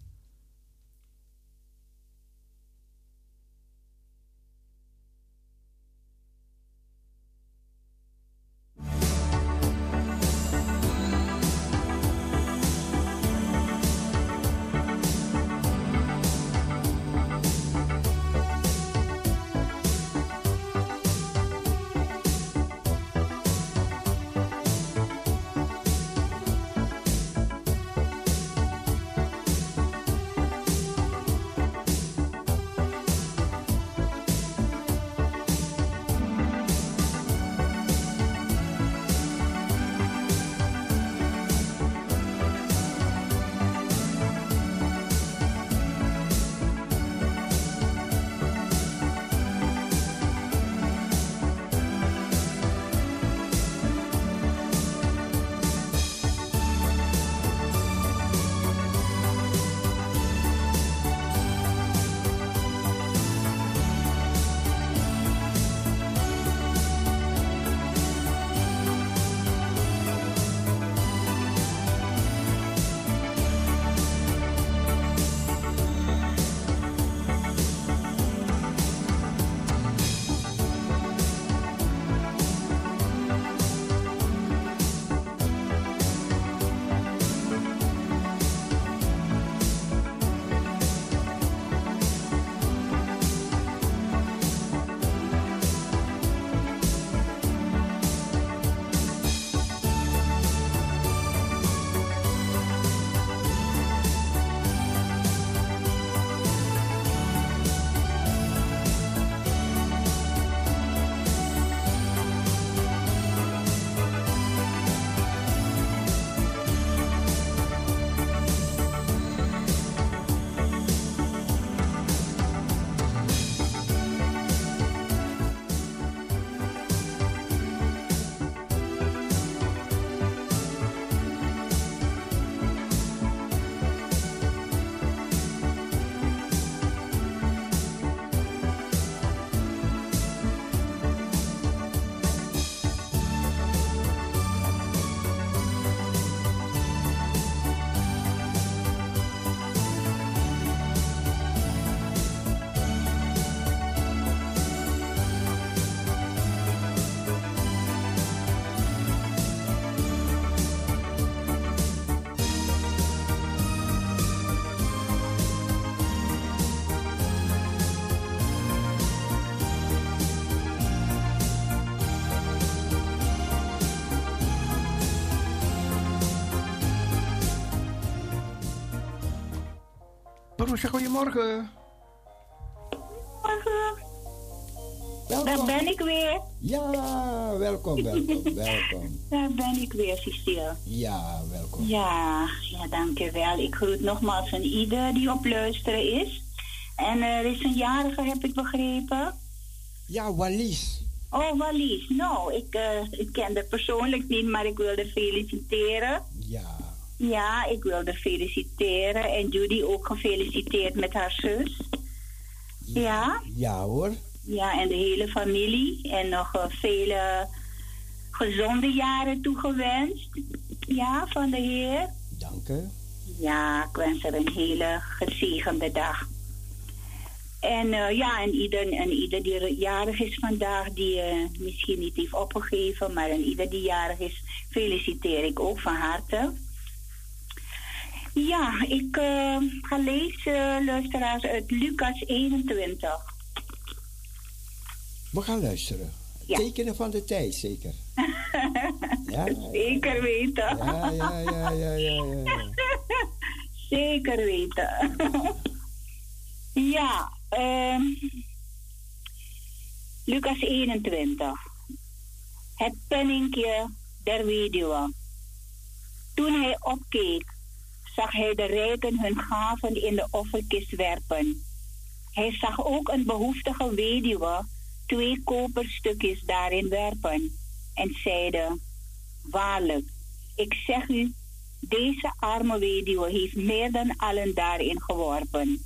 Goedemorgen. Goedemorgen. Daar ben ik weer. Ja, welkom, welkom, [laughs] welkom. Daar ben ik weer, Cecile. Ja, welkom. Ja, ja, dankjewel. Ik groet nogmaals een ieder die op luisteren is. En er is een jarige, heb ik begrepen. Ja, Wallis. Oh, Wallis. Nou, ik, uh, ik ken haar persoonlijk niet, maar ik wilde feliciteren. Ja. Ja, ik wilde feliciteren. En Judy ook gefeliciteerd met haar zus. Ja? Ja hoor. Ja, en de hele familie. En nog uh, vele gezonde jaren toegewenst. Ja, van de Heer. Dank u. Ja, ik wens er een hele gezegende dag. En uh, ja, en ieder, en ieder die jarig is vandaag, die uh, misschien niet heeft opgegeven, maar en ieder die jarig is, feliciteer ik ook van harte. Ja, ik uh, ga lezen, luisteraars, uit Lucas 21. We gaan luisteren. Ja. Tekenen van de tijd, zeker. [laughs] ja, zeker weten. Ja, ja, ja, ja, ja. ja. [laughs] zeker weten. [laughs] ja, um, Lucas 21. Het penninkje der weduwe. Toen hij opkeek zag hij de rijken hun gaven in de offerkist werpen. Hij zag ook een behoeftige weduwe twee koperstukjes daarin werpen en zeide, waarlijk, ik zeg u, deze arme weduwe heeft meer dan allen daarin geworpen.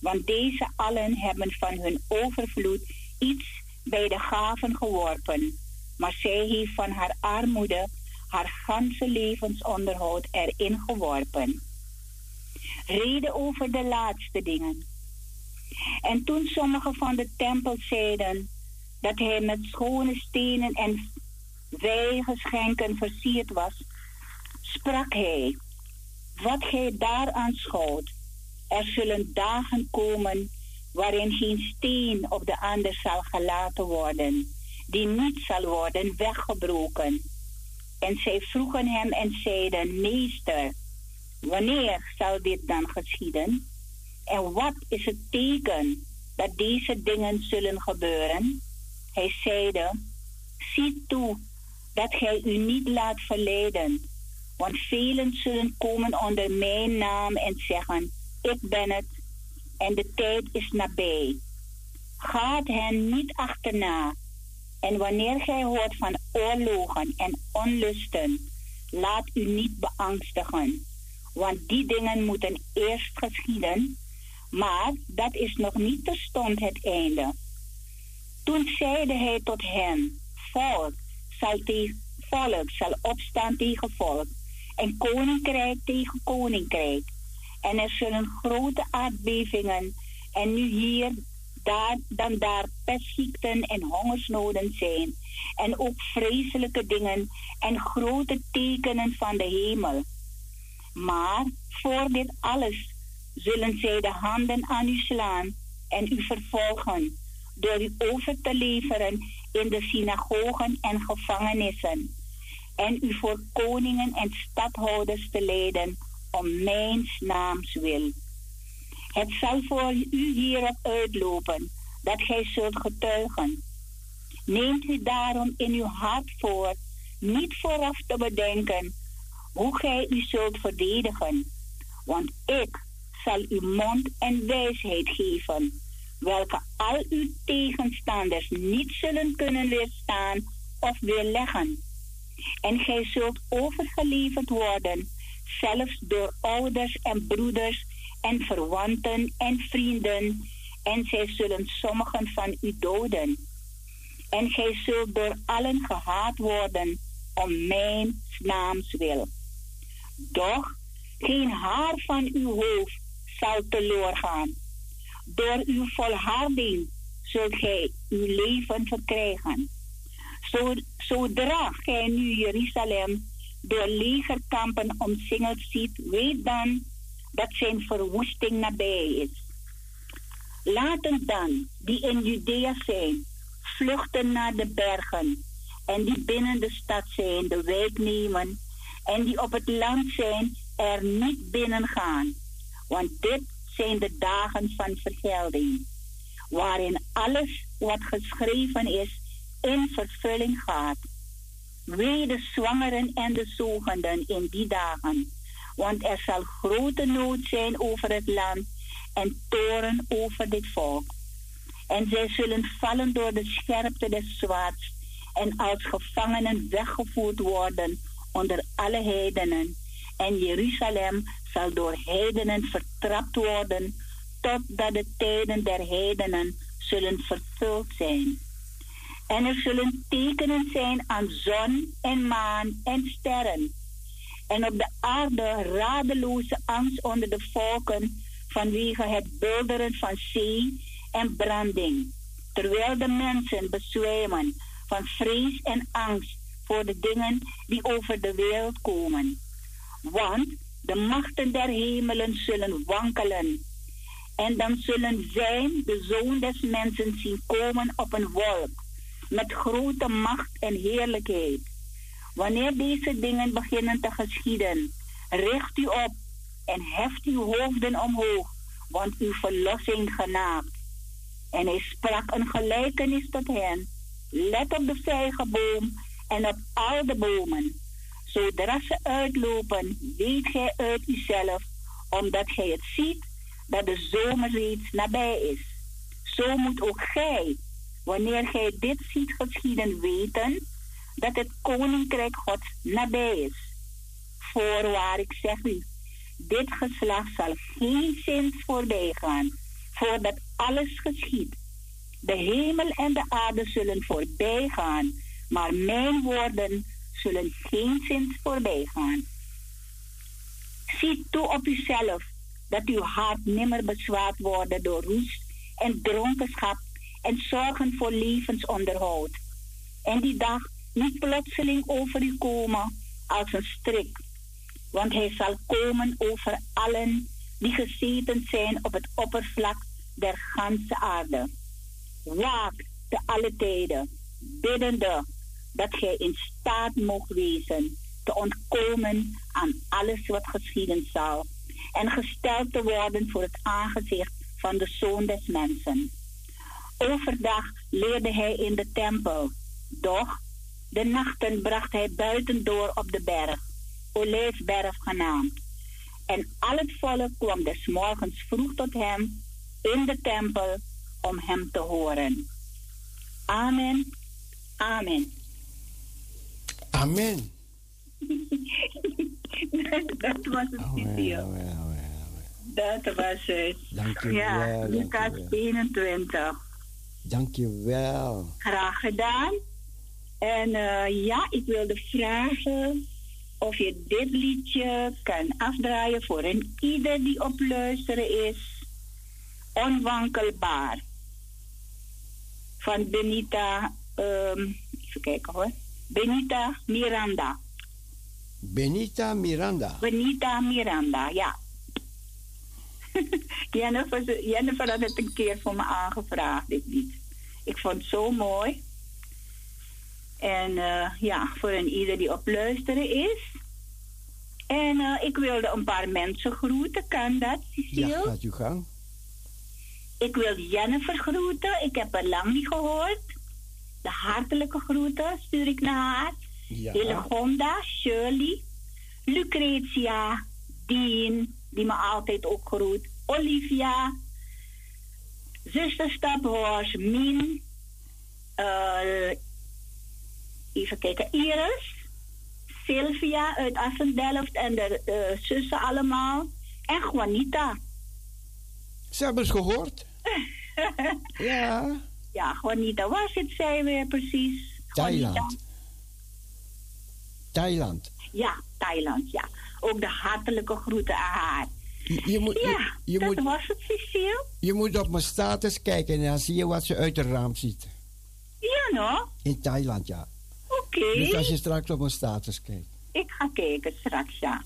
Want deze allen hebben van hun overvloed iets bij de gaven geworpen, maar zij heeft van haar armoede haar ganse levensonderhoud erin geworpen. Reden over de laatste dingen. En toen sommige van de tempel zeiden dat hij met schone stenen en wijgeschenken versierd was, sprak hij, wat gij daar aanschouwt, er zullen dagen komen waarin geen steen op de ander zal gelaten worden, die niet zal worden weggebroken. En zij vroegen hem en zeiden, meester, wanneer zal dit dan geschieden? En wat is het teken dat deze dingen zullen gebeuren? Hij zeide, zie toe dat gij u niet laat verleiden, want velen zullen komen onder mijn naam en zeggen, ik ben het en de tijd is nabij. Gaat hen niet achterna. En wanneer gij hoort van oorlogen en onlusten, laat u niet beangstigen, want die dingen moeten eerst geschieden, maar dat is nog niet terstond het einde. Toen zeide hij tot hen, volk zal, volk zal opstaan tegen volk en koninkrijk tegen koninkrijk. En er zullen grote aardbevingen en nu hier, daar, dan daar pestziekten en hongersnoden zijn. En ook vreselijke dingen en grote tekenen van de hemel. Maar voor dit alles zullen zij de handen aan u slaan en u vervolgen door u over te leveren in de synagogen en gevangenissen en u voor koningen en stadhouders te leiden om mijn naams wil. Het zal voor u hierop uitlopen dat gij zult getuigen. Neemt u daarom in uw hart voor niet vooraf te bedenken hoe gij u zult verdedigen, want ik zal u mond en wijsheid geven, welke al uw tegenstanders niet zullen kunnen weerstaan of weerleggen. En gij zult overgeleverd worden, zelfs door ouders en broeders en verwanten en vrienden, en zij zullen sommigen van u doden. En gij zult door allen gehaat worden om mijn naams wil. Doch geen haar van uw hoofd zal teloor gaan. Door uw volharding zult gij uw leven verkrijgen. Zodra gij nu Jeruzalem door legerkampen omsingeld ziet, weet dan dat zijn verwoesting nabij is. Laten dan die in Judea zijn, vluchten naar de bergen en die binnen de stad zijn, de wijk nemen en die op het land zijn, er niet binnen gaan. Want dit zijn de dagen van vergelding, waarin alles wat geschreven is in vervulling gaat. Wee de zwangeren en de zogenden in die dagen, want er zal grote nood zijn over het land en toren over dit volk. En zij zullen vallen door de scherpte des zwaards en als gevangenen weggevoerd worden onder alle heidenen. En Jeruzalem zal door heidenen vertrapt worden, totdat de tijden der heidenen zullen vervuld zijn. En er zullen tekenen zijn aan zon en maan en sterren. En op de aarde radeloze angst onder de volken vanwege het bulderen van zee en branding. Terwijl de mensen bezwijmen van vrees en angst voor de dingen die over de wereld komen. Want de machten der hemelen zullen wankelen. En dan zullen zij de zoon des mensen zien komen op een wolk met grote macht en heerlijkheid. Wanneer deze dingen beginnen te geschieden, richt u op en heft uw hoofden omhoog, want uw verlossing genaakt. En hij sprak een gelijkenis tot hen. Let op de vijgenboom en op al de bomen. Zodra ze uitlopen, weet gij uit uzelf, omdat gij het ziet, dat de zomer reeds nabij is. Zo moet ook gij wanneer gij dit ziet geschieden, weten dat het koninkrijk Gods nabij is. Voorwaar, ik zeg u, dit geslacht zal geen zins voorbij gaan, voordat alles geschiet. De hemel en de aarde zullen voorbij gaan, maar mijn woorden zullen geen zins voorbij gaan. Zie toe op uzelf dat uw hart nimmer bezwaard wordt door roest en dronkenschap en zorgen voor levensonderhoud. En die dag niet plotseling over u komen als een strik, want hij zal komen over allen die gezeten zijn op het oppervlak der ganse aarde. Waak te alle tijden, biddende dat gij in staat mocht wezen te ontkomen aan alles wat geschieden zal en gesteld te worden voor het aangezicht van de Zoon des Mensen. Overdag leerde hij in de tempel, doch de nachten bracht hij buiten door op de berg, Olijfberg genaamd. En al het volk kwam des morgens vroeg tot hem in de tempel om hem te horen. Amen. Amen. Amen. [laughs] dat was het video. Dat was het. Dank je Ja, wel, Lucas je wel. 21. Dank je wel. Graag gedaan. En eh, ja, ik wilde vragen of je dit liedje kan afdraaien voor een ieder die op luisteren is. Onwankelbaar. Van Benita, ehm, even kijken hoor. Benita Miranda. Benita Miranda. Benita Miranda, ja. [laughs] Jennifer, Jennifer had het een keer voor me aangevraagd, dit lied. Ik vond het zo mooi. En eh, ja, voor een ieder die op luisteren is. En eh, ik wilde een paar mensen groeten, kan dat, Cecile? Ja, gaat uw gang. Ik wil Jennifer groeten, ik heb haar lang niet gehoord. De hartelijke groeten stuur ik naar haar. Ja. Hillegonda, Shirley, Lucretia, Dean, die me altijd ook groet, Olivia, zuster Staphorst, Min, eh, even kijken, Iris, Sylvia uit Assendelft en de eh, zussen allemaal, en Juanita. Ze hebben het gehoord. [laughs] ja. Ja, Juanita, waar zit zij weer precies? Juanita. Thailand. Thailand. Ja, Thailand, ja. Ook de hartelijke groeten aan haar. Je, je moet, Ja, je, je dat moet, was het, Cecile. je moet op mijn status kijken en dan zie je wat ze uit het raam ziet. Ja, no? In Thailand, ja. Oké. Dus als je straks op mijn status kijkt. Ik ga kijken straks, ja.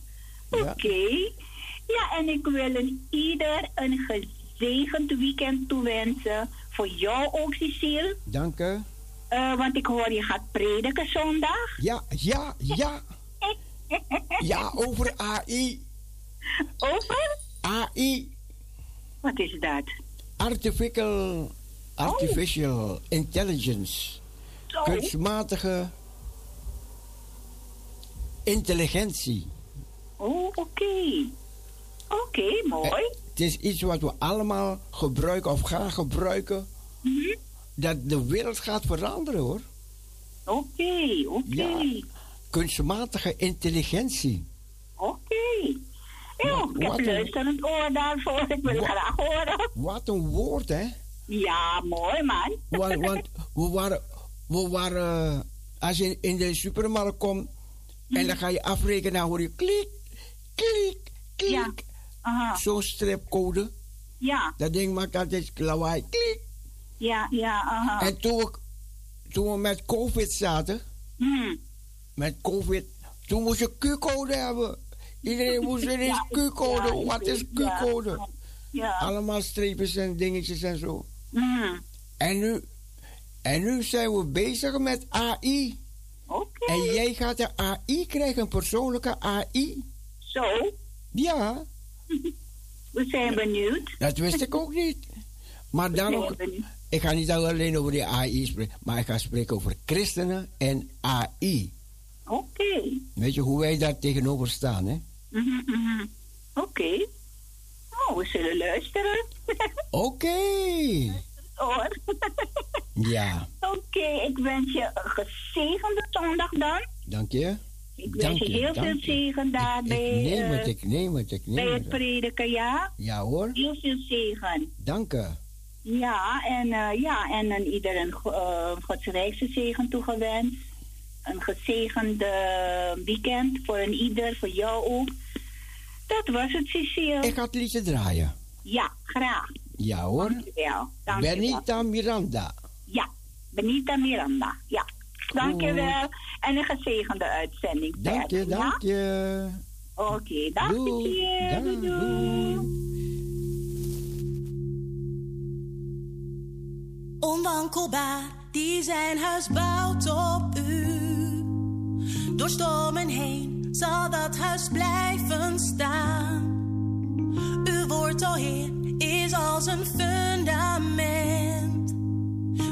Oké. Ja, en ik wil een ieder een gezegend weekend toewensen. Voor jou ook, Cecile. Dank u. Eh, want ik hoor je gaat prediken zondag. Ja, ja, ja. [laughs] Ja, over AI. Over? AI. Wat is dat? Artificial, artificial intelligence. Zo. Kunstmatige intelligentie. Oh, oké. Oké, mooi. Het is iets wat we allemaal gebruiken of gaan gebruiken. Mhm. Dat de wereld gaat veranderen hoor. Oké, oké. Ja. Kunstmatige intelligentie. Oké. Ja, ik heb luisterend oor daarvoor. Ik wil Wat- graag horen. Wat een woord hè. Ja, mooi man. Want, want we waren, we waren, als je in de supermarkt komt en dan ga je afrekenen, dan hoor je klik, klik, klik. Ja. Aha. Zo'n stripcode. Ja, Dat ding maakt altijd lawaai, klik. ja, ja, aha. En toen we, toen we met COVID zaten, Hmm. met COVID, toen moest je Q-code hebben. Iedereen moest [laughs] ineens Q-code. ja, Wat is. Q-code? Ja. Allemaal streepjes en dingetjes en zo. Hmm. En nu, en nu zijn we bezig met AI. En jij gaat een AI krijgen, een persoonlijke AI. Zo, Ja, [laughs] we zijn benieuwd. dat wist ik ook niet. Maar dan ook, ik ga niet alleen over die AI spreken, maar ik ga spreken over christenen en AI. Oké. Weet je hoe wij daar tegenover staan, hè? Mhm, mhm. Oké. Oh, we zullen luisteren. [laughs] Oké hoor. ja. [laughs] Oké, ik wens je een gezegende zondag dan. Dank je. Ik wens je, je heel veel zegen daarbij. Ik, eh, ik neem het, ik neem het, ik neem bij het. Bij het prediken, ja? Ja hoor. Heel veel zegen. Dank je. Ja, en, uh, ja, en ieder een uh, eh, godsrijkse zegen toegewenst. Een gezegende weekend voor een ieder, voor jou ook. Dat was het, Cecile. Ik had het liedje draaien. Ja, graag. Ja hoor. Dankjewel. Benita Miranda. Ja, Benita Miranda. Ja. Dankjewel. En een gezegende uitzending. Dank je, dank je. Oké, dank je. Doei. Onwankelbaar, die zijn huis bouwt op u. Door stormen heen zal dat huis blijven staan. U wordt al heer als een fundament.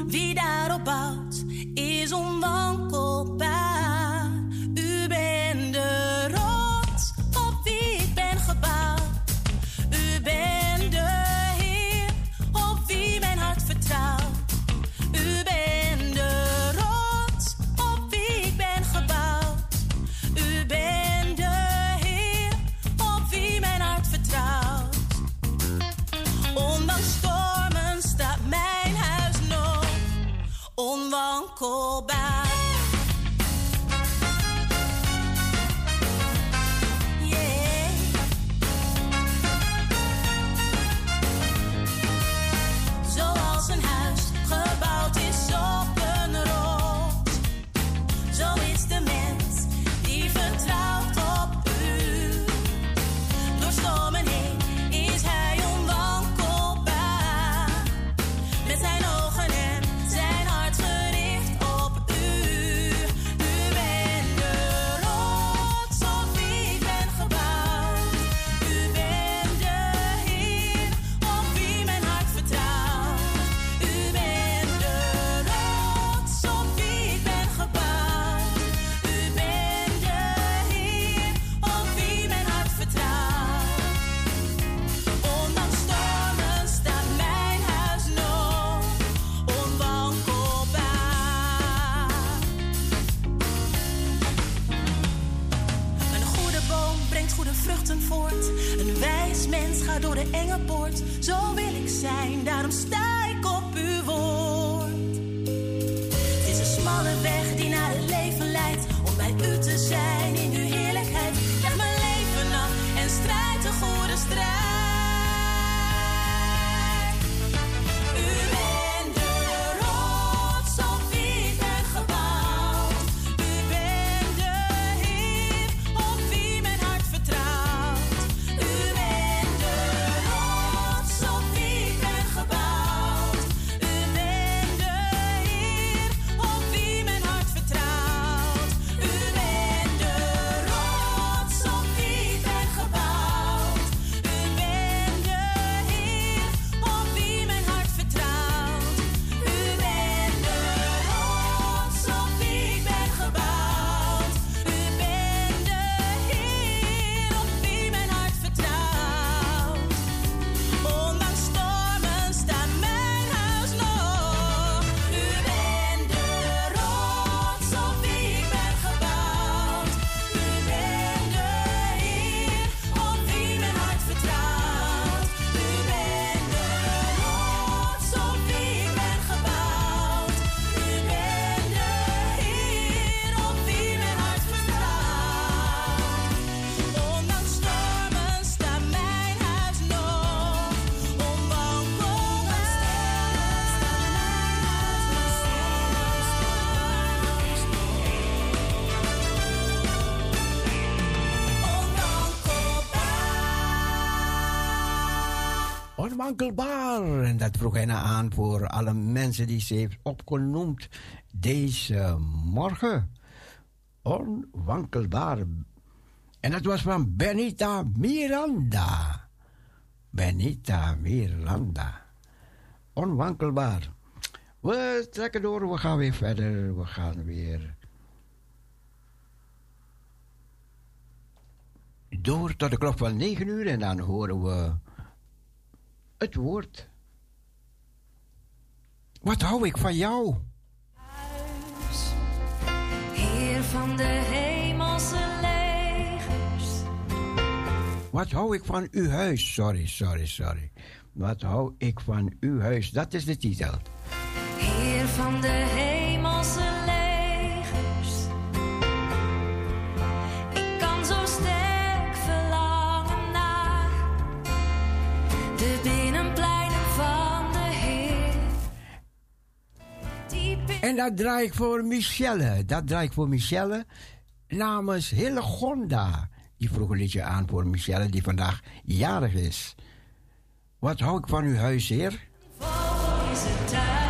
Wie daarop bouwt, is onwankelbaar. long cold. onwankelbaar. En dat vroeg hij nou aan voor alle mensen die ze heeft opgenoemd deze morgen. Onwankelbaar. En dat was van Benita Miranda. Benita Miranda. Onwankelbaar. We trekken door, we gaan weer verder. We gaan weer. Door tot de klok van 9 uur en dan horen we het woord. Wat hou ik van jou? Huis, heer van de hemelse legers. Wat hou ik van uw huis? Sorry, sorry, sorry. Wat hou ik van uw huis? Dat is de titel. Heer van de En dat draai ik voor Michelle. Dat draai ik voor Michelle namens Hillegonda. Die vroeg een liedje aan voor Michelle, die vandaag jarig is. Wat hou ik van uw huis, heer? Is het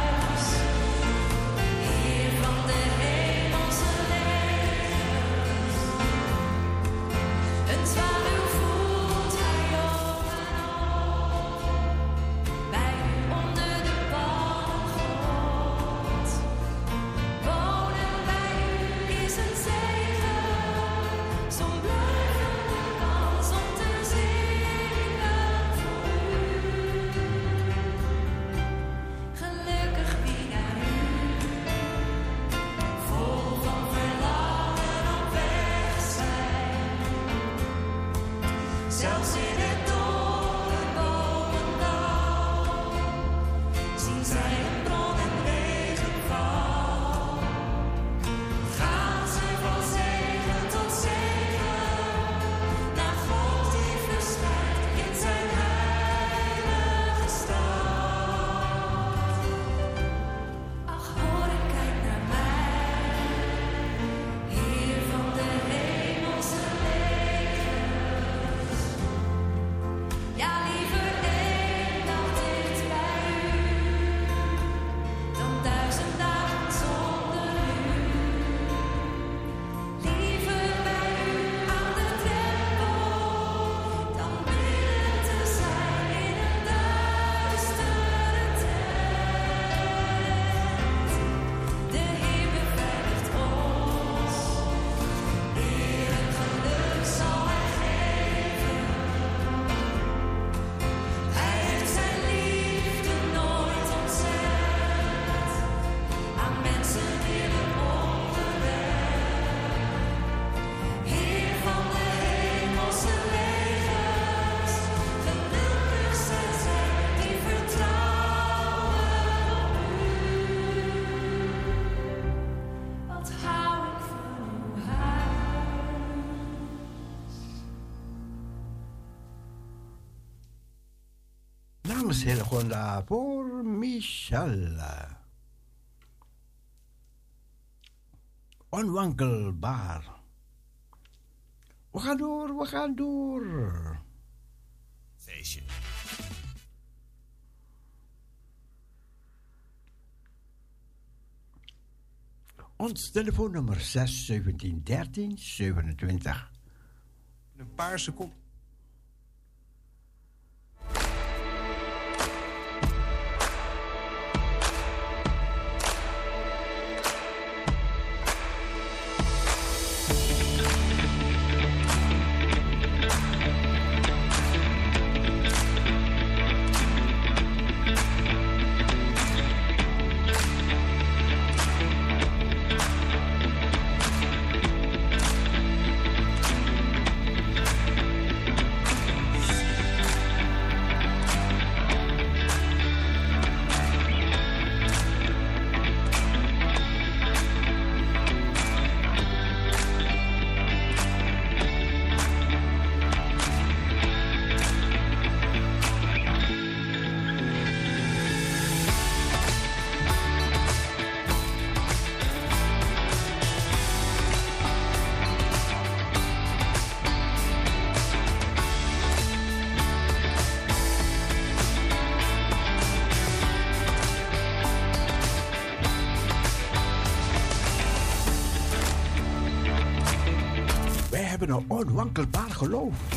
Hilgonda voor Michelle. Onwankelbaar. We gaan door, we gaan door. Feestje. Ons telefoonnummer 6 17 13 27. Een paar seconden. low.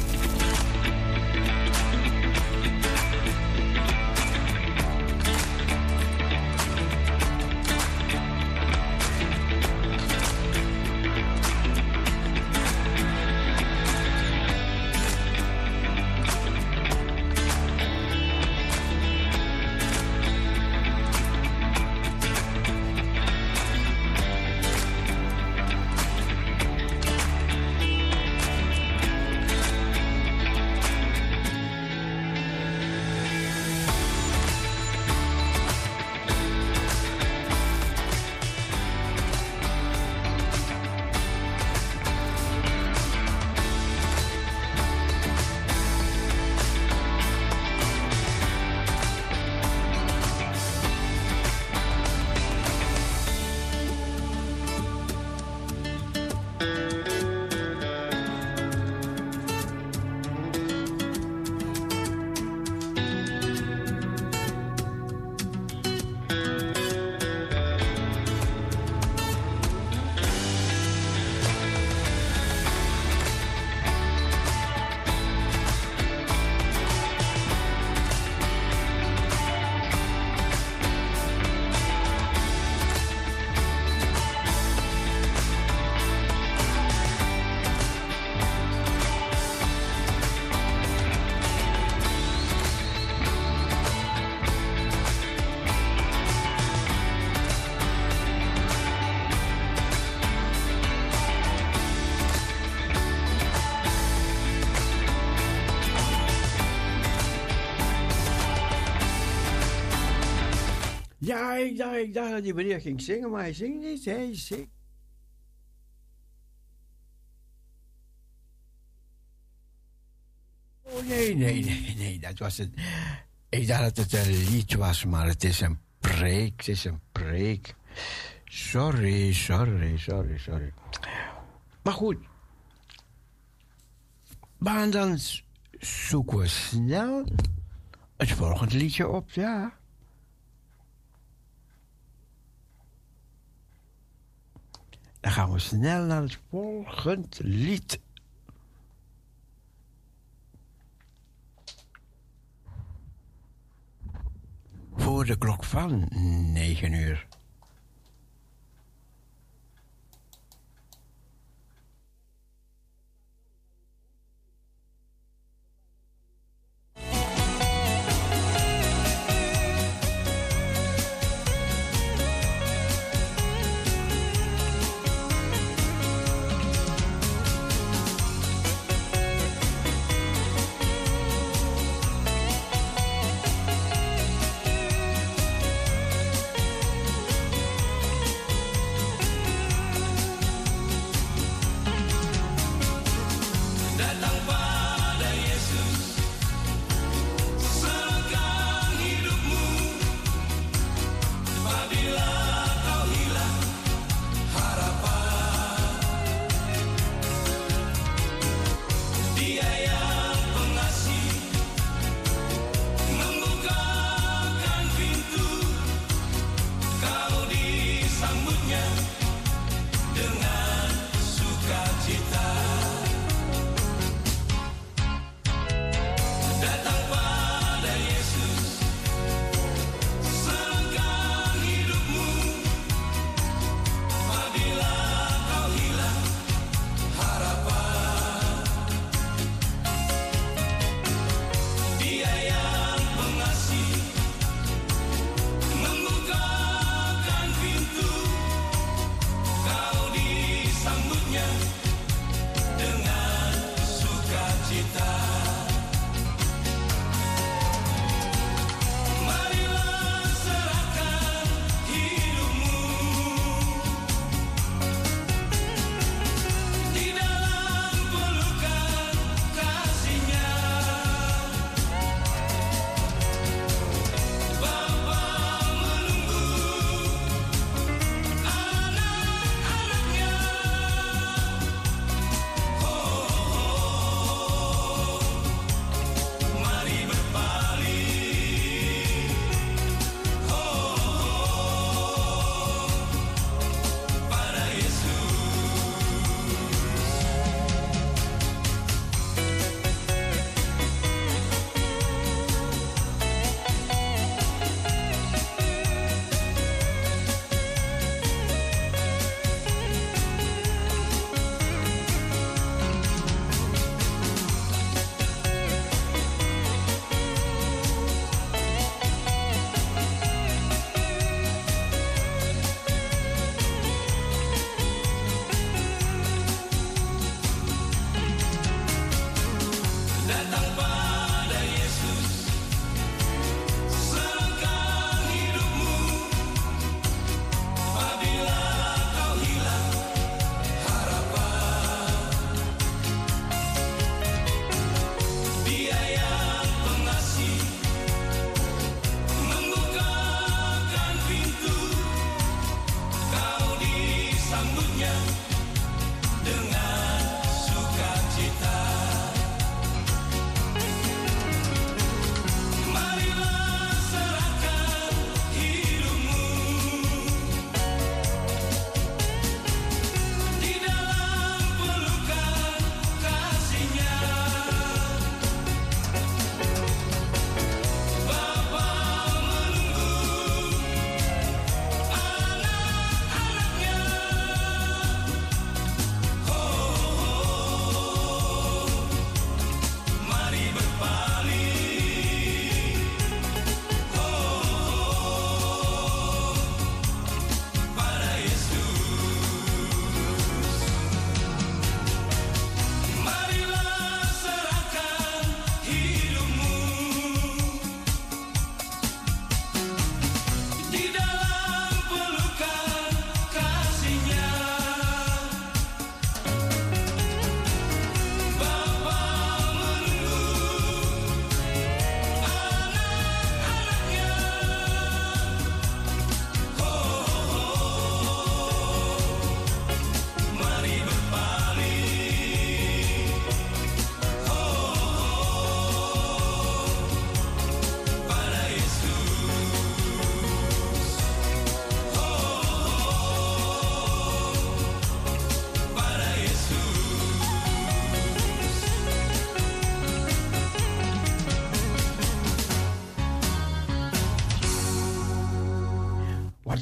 Dacht, ik dacht dat die meneer ging zingen, maar hij zingt niet. Hij zingt. Oh nee, nee, nee, nee, dat was het. Ik dacht dat het een lied was, maar het is een preek. Het is een preek. Sorry, sorry, sorry, sorry. Maar goed. Maar dan zoeken we snel het volgende liedje op, ja. Dan gaan we snel naar het volgende lied. Voor de klok van 9 uur.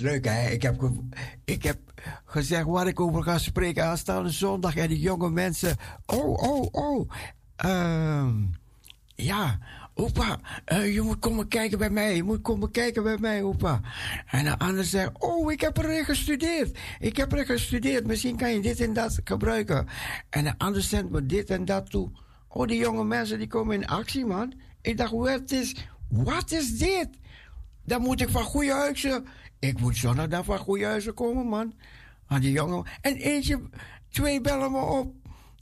Leuk, hè? Ik heb, ik heb gezegd waar ik over ga spreken aanstaande zondag. En die jonge mensen. Oh, oh, oh. Ehm, ja, opa, eh, je moet komen kijken bij mij. Je moet komen kijken bij mij, opa. En de ander zegt: Oh, ik heb erin gestudeerd. Ik heb erin gestudeerd. Misschien kan je dit en dat gebruiken. En de ander zendt me dit en dat toe. Oh, die jonge mensen die komen in actie, man. Ik dacht, wat is, is dit? Dan moet ik van goede huizen. Ik moet zondag van goede huizen komen, man. Aan die jongen. En eentje, twee bellen me op.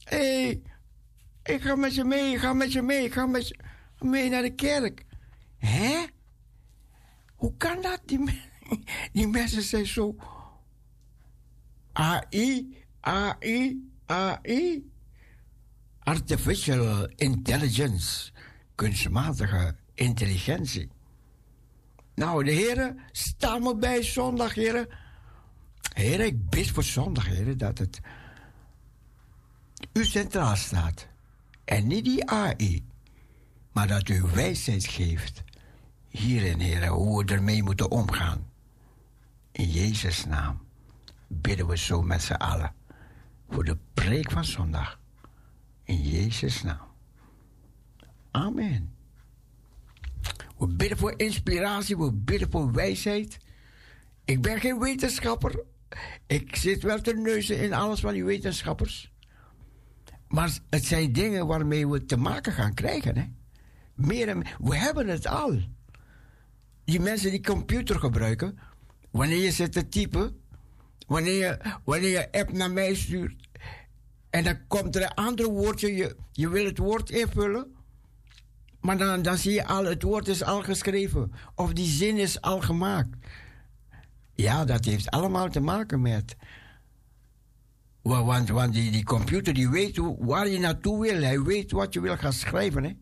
Hé, hey, ik ga met je mee, ik ga met je mee, ik ga met je mee naar de kerk. Hè? Hoe kan dat? Die, [laughs] die mensen zijn zo. AI, AI, AI. Artificial intelligence. Kunstmatige intelligentie. Nou, de heren, sta me bij zondag, heren. Heren, ik bid voor zondag, heren, dat het u centraal staat. En niet die AI. Maar dat u wijsheid geeft. Hierin, heren, hoe we ermee moeten omgaan. In Jezus' naam bidden we zo met z'n allen. Voor de preek van zondag. In Jezus' naam. Amen. We bidden voor inspiratie, we bidden voor wijsheid. Ik ben geen wetenschapper. Ik zit wel te neuzen in alles van die wetenschappers. Maar het zijn dingen waarmee we te maken gaan krijgen. Hè? We hebben het al. Die mensen die computer gebruiken, wanneer je zit te typen, wanneer je, wanneer je app naar mij stuurt, en dan komt er een ander woordje, je, je wil het woord invullen, maar dan, dan zie je al, het woord is al geschreven, of die zin is al gemaakt. Ja, dat heeft allemaal te maken met. wa- Want, want die, die computer die weet waar je naartoe wil. Hij weet wat je wil gaan schrijven. Hè?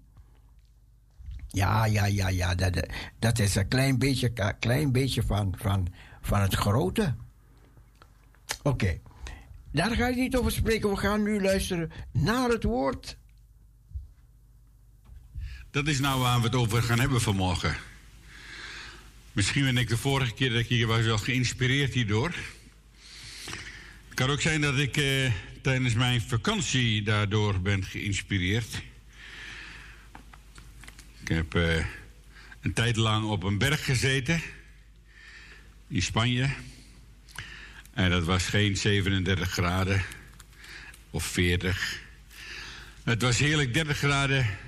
Ja, ja, ja, ja. Dat, dat is een klein beetje, klein beetje van, van, van het grote. Oké. Daar ga ik niet over spreken. We gaan nu luisteren naar het woord. Dat is nou waar we het over gaan hebben vanmorgen. Misschien ben ik de vorige keer dat ik hier was wel geïnspireerd hierdoor. Het kan ook zijn dat ik eh, tijdens mijn vakantie daardoor ben geïnspireerd. Ik heb eh, een tijd lang op een berg gezeten in Spanje. En dat was geen 37 graden of 40. Het was heerlijk 30 graden.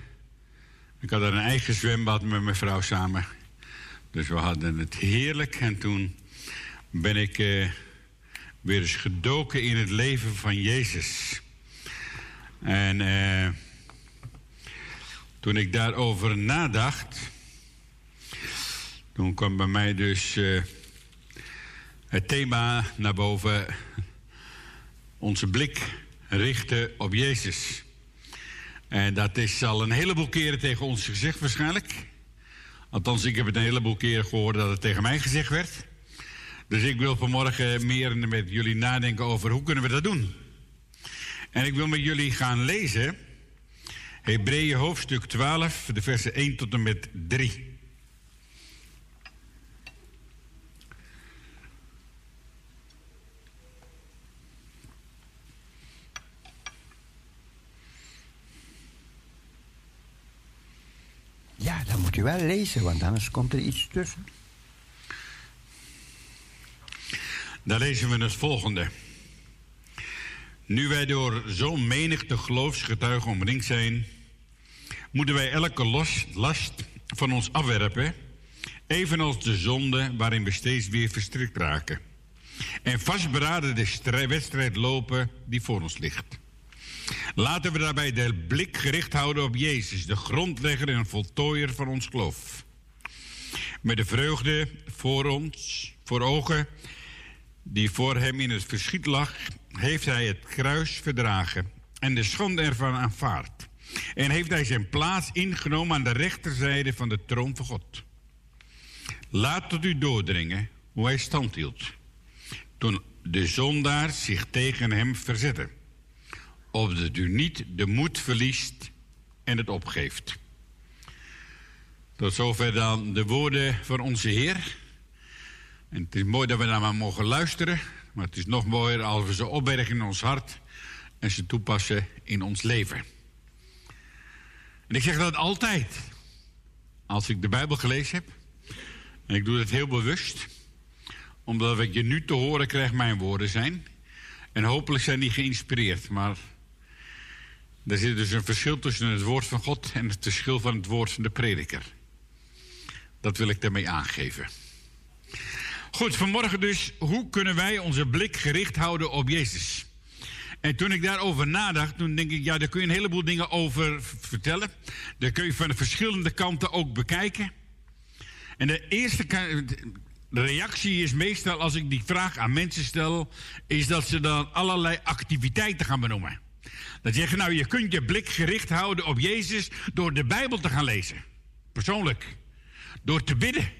Ik had een eigen zwembad met mijn vrouw samen. Dus we hadden het heerlijk. En toen ben ik eh, weer eens gedoken in het leven van Jezus. En eh, toen ik daarover nadacht, toen kwam bij mij dus eh, het thema naar boven. Onze blik richten op Jezus. En dat is al een heleboel keren tegen ons gezegd waarschijnlijk. Althans, ik heb het een heleboel keren gehoord dat het tegen mij gezegd werd. Dus ik wil vanmorgen meer met jullie nadenken over hoe kunnen we dat doen. En ik wil met jullie gaan lezen Hebreeën hoofdstuk 12, de versen 1 tot en met 3. Ja, dan moet je wel lezen, want anders komt er iets tussen. Daar lezen we het volgende. Nu wij door zo'n menigte geloofsgetuigen omringd zijn, moeten wij elke los, last van ons afwerpen, evenals de zonde waarin we steeds weer verstrikt raken. En vastberaden de strij- wedstrijd lopen die voor ons ligt. Laten we daarbij de blik gericht houden op Jezus, de grondlegger en voltooier van ons geloof. Met de vreugde voor ons, voor ogen, die voor hem in het verschiet lag, heeft hij het kruis verdragen en de schande ervan aanvaard. En heeft hij zijn plaats ingenomen aan de rechterzijde van de troon van God. Laat tot u doordringen hoe hij stand hield. Toen de zondaar zich tegen hem verzette. Opdat u niet de moed verliest en het opgeeft. Tot zover dan de woorden van onze Heer. En het is mooi dat we naar maar mogen luisteren. Maar het is nog mooier als we ze opbergen in ons hart. En ze toepassen in ons leven. En ik zeg dat altijd. Als ik de Bijbel gelezen heb. En ik doe dat heel bewust. Omdat wat je nu te horen krijgt mijn woorden zijn. En hopelijk zijn die geïnspireerd. Maar er zit dus een verschil tussen het woord van God en het verschil van het woord van de prediker. Dat wil ik daarmee aangeven. Goed, vanmorgen dus, hoe kunnen wij onze blik gericht houden op Jezus? En toen ik daarover nadacht, toen denk ik, ja, daar kun je een heleboel dingen over vertellen. Daar kun je van de verschillende kanten ook bekijken. En de eerste reactie is meestal, als ik die vraag aan mensen stel, is dat ze dan allerlei activiteiten gaan benoemen. Dat zeggen, nou, je kunt je blik gericht houden op Jezus door de Bijbel te gaan lezen. Persoonlijk. Door te bidden.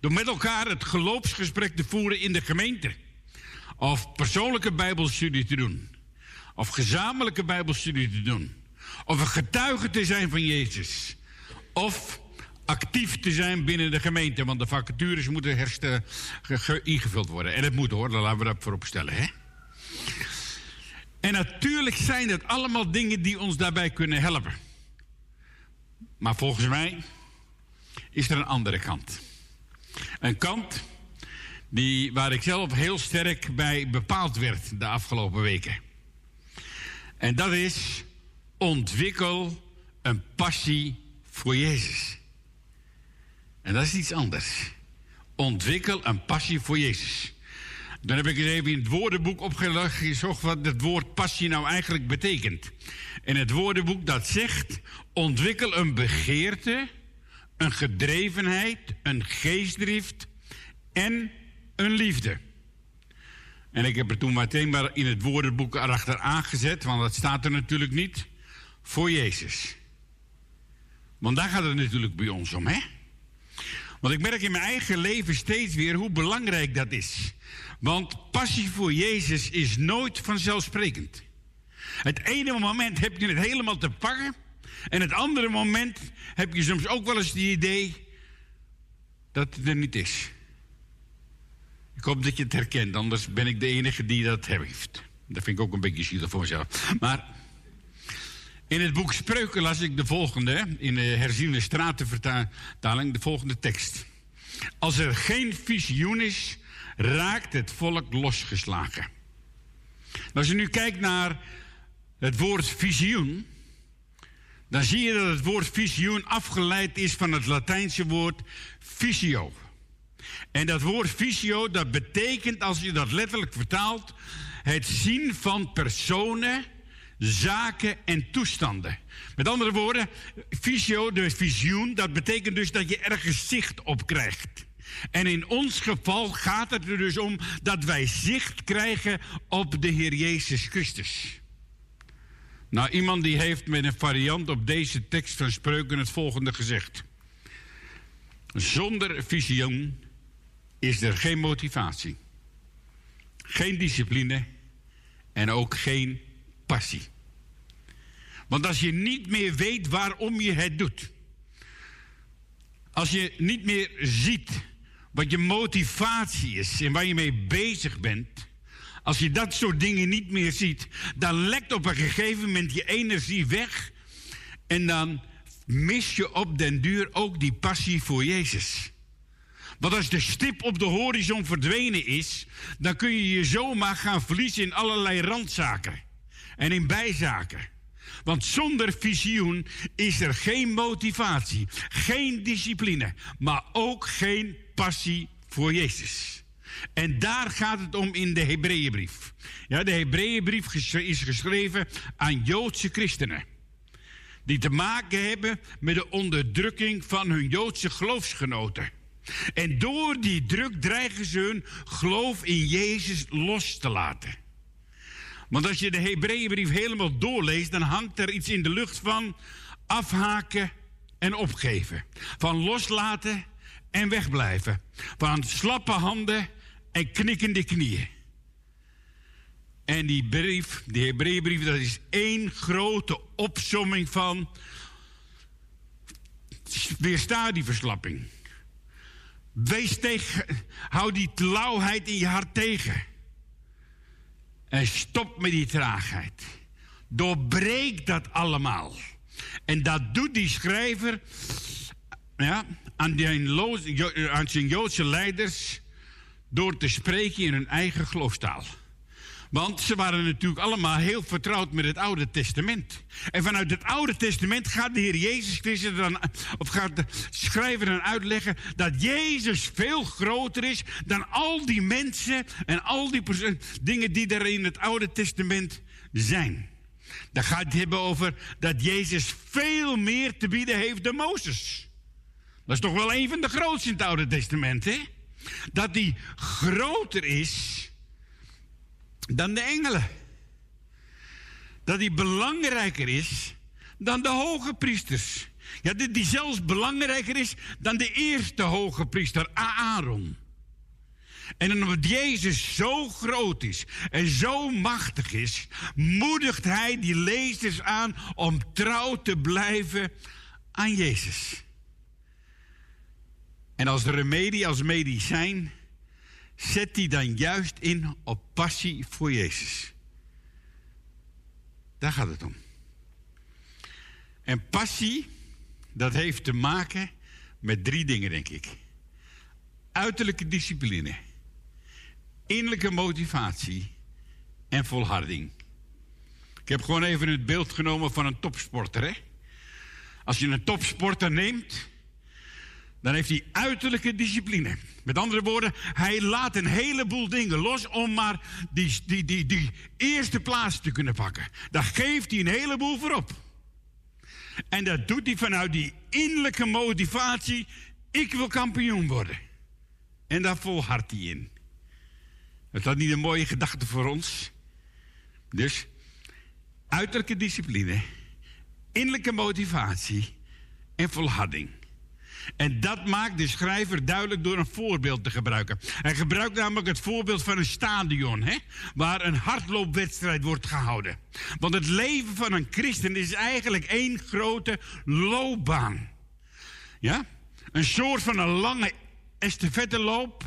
Door met elkaar het geloofsgesprek te voeren in de gemeente. Of persoonlijke Bijbelstudie te doen. Of gezamenlijke Bijbelstudie te doen. Of een getuige te zijn van Jezus. Of actief te zijn binnen de gemeente. Want de vacatures moeten ingevuld worden. En het moet hoor, daar laten we dat voorop stellen. Hè? En natuurlijk zijn het allemaal dingen die ons daarbij kunnen helpen. Maar volgens mij is er een andere kant. Een kant die, waar ik zelf heel sterk bij bepaald werd de afgelopen weken. En dat is ontwikkel een passie voor Jezus. En dat is iets anders. Ontwikkel een passie voor Jezus. Dan heb ik even in het woordenboek opgezocht wat het woord passie nou eigenlijk betekent. En het woordenboek dat zegt, ontwikkel een begeerte, een gedrevenheid, een geestdrift en een liefde. En ik heb er toen meteen maar in het woordenboek erachter aangezet, want dat staat er natuurlijk niet, voor Jezus. Want daar gaat het natuurlijk bij ons om, hè? Want ik merk in mijn eigen leven steeds weer hoe belangrijk dat is. Want passie voor Jezus is nooit vanzelfsprekend. Het ene moment heb je het helemaal te pakken. En het andere moment heb je soms ook wel eens het idee dat het er niet is. Ik hoop dat je het herkent, anders ben ik de enige die dat heeft. Dat vind ik ook een beetje zielig voor mezelf. Maar in het boek Spreuken las ik de volgende, in de herziene stratenvertaling, de volgende tekst. Als er geen visioen is, raakt het volk losgeslagen. Als je nu kijkt naar het woord visioen, dan zie je dat het woord visioen afgeleid is van het Latijnse woord visio. En dat woord visio, dat betekent, als je dat letterlijk vertaalt, het zien van personen, zaken en toestanden. Met andere woorden, visio, de visioen, dat betekent dus dat je ergens zicht op krijgt. En in ons geval gaat het er dus om dat wij zicht krijgen op de Heer Jezus Christus. Nou, iemand die heeft met een variant op deze tekst van Spreuken het volgende gezegd. Zonder visioen is er geen motivatie, geen discipline en ook geen passie. Want als je niet meer weet waarom je het doet, als je niet meer ziet wat je motivatie is en waar je mee bezig bent, als je dat soort dingen niet meer ziet, dan lekt op een gegeven moment je energie weg en dan mis je op den duur ook die passie voor Jezus. Want als de stip op de horizon verdwenen is, dan kun je je zomaar gaan verliezen in allerlei randzaken en in bijzaken. Want zonder visioen is er geen motivatie, geen discipline, maar ook geen passie voor Jezus. En daar gaat het om in de Hebreeënbrief. Ja, de Hebreeënbrief is geschreven aan Joodse christenen. Die te maken hebben met de onderdrukking van hun Joodse geloofsgenoten. En door die druk dreigen ze hun geloof in Jezus los te laten. Want als je de Hebreeënbrief helemaal doorleest, dan hangt er iets in de lucht van afhaken en opgeven. Van loslaten en wegblijven. Van slappe handen en knikkende knieën. En die brief, die Hebreeënbrief, dat is één grote opsomming van weersta die verslapping. Wees tegen, hou die lauwheid in je hart tegen. En stop met die traagheid. Doorbreek dat allemaal. En dat doet die schrijver ja, Jo- aan zijn Joodse leiders door te spreken in hun eigen geloofstaal. Want ze waren natuurlijk allemaal heel vertrouwd met het Oude Testament. En vanuit het Oude Testament gaat de Heer Jezus Christus dan, of gaat de schrijver dan uitleggen dat Jezus veel groter is dan al die mensen en al die dingen die er in het Oude Testament zijn. Dan gaat het hebben over dat Jezus veel meer te bieden heeft dan Mozes. Dat is toch wel een van de grootste in het Oude Testament, hè? Dat hij groter is dan de engelen. Dat hij belangrijker is dan de hoge priesters. Ja, dat hij zelfs belangrijker is dan de eerste hoge priester, Aaron. En omdat Jezus zo groot is en zo machtig is, moedigt hij die lezers aan om trouw te blijven aan Jezus. En als remedie, als medicijn, zet hij dan juist in op passie voor Jezus. Daar gaat het om. En passie, dat heeft te maken met drie dingen, denk ik. Uiterlijke discipline, innerlijke motivatie en volharding. Ik heb gewoon even het beeld genomen van een topsporter. Hè? Als je een topsporter neemt, dan heeft hij uiterlijke discipline. Met andere woorden, hij laat een heleboel dingen los om maar die, die, die, die eerste plaats te kunnen pakken. Daar geeft hij een heleboel voor op. En dat doet hij vanuit die innerlijke motivatie. Ik wil kampioen worden. En daar volhardt hij in. Is dat niet een mooie gedachte voor ons? Dus, uiterlijke discipline, innerlijke motivatie en volharding. En dat maakt de schrijver duidelijk door een voorbeeld te gebruiken. Hij gebruikt namelijk het voorbeeld van een stadion, hè, waar een hardloopwedstrijd wordt gehouden. Want het leven van een christen is eigenlijk één grote loopbaan. Ja? Een soort van een lange estafetteloop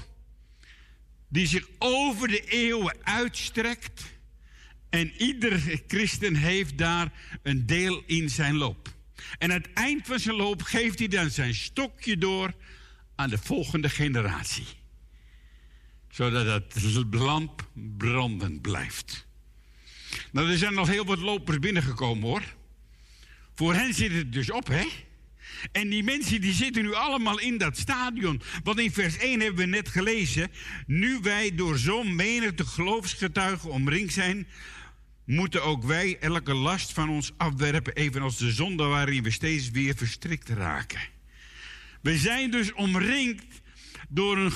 die zich over de eeuwen uitstrekt. En ieder christen heeft daar een deel in zijn loop. En aan het eind van zijn loop geeft hij dan zijn stokje door aan de volgende generatie. Zodat het lamp brandend blijft. Nou, er zijn nog heel wat lopers binnengekomen hoor. Voor hen zit het dus op, hè? En die mensen die zitten nu allemaal in dat stadion. Want in vers 1 hebben we net gelezen. Nu wij door zo'n menigte geloofsgetuigen omringd zijn, moeten ook wij elke last van ons afwerpen, evenals de zonde waarin we steeds weer verstrikt raken. We zijn dus omringd door een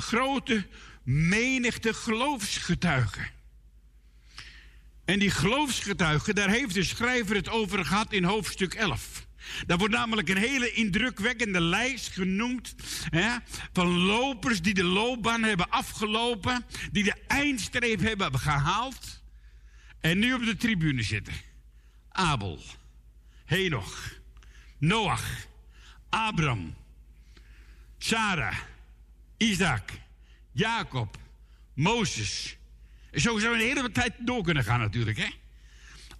grote menigte geloofsgetuigen. En die geloofsgetuigen, daar heeft de schrijver het over gehad in hoofdstuk 11. Daar wordt namelijk een hele indrukwekkende lijst genoemd hè, van lopers die de loopbaan hebben afgelopen, die de eindstreep hebben gehaald en nu op de tribune zitten. Abel, Henoch, Noach, Abraham, Sarah, Isaac, Jacob, Mozes. En zo zou we een hele tijd door kunnen gaan natuurlijk. Hè?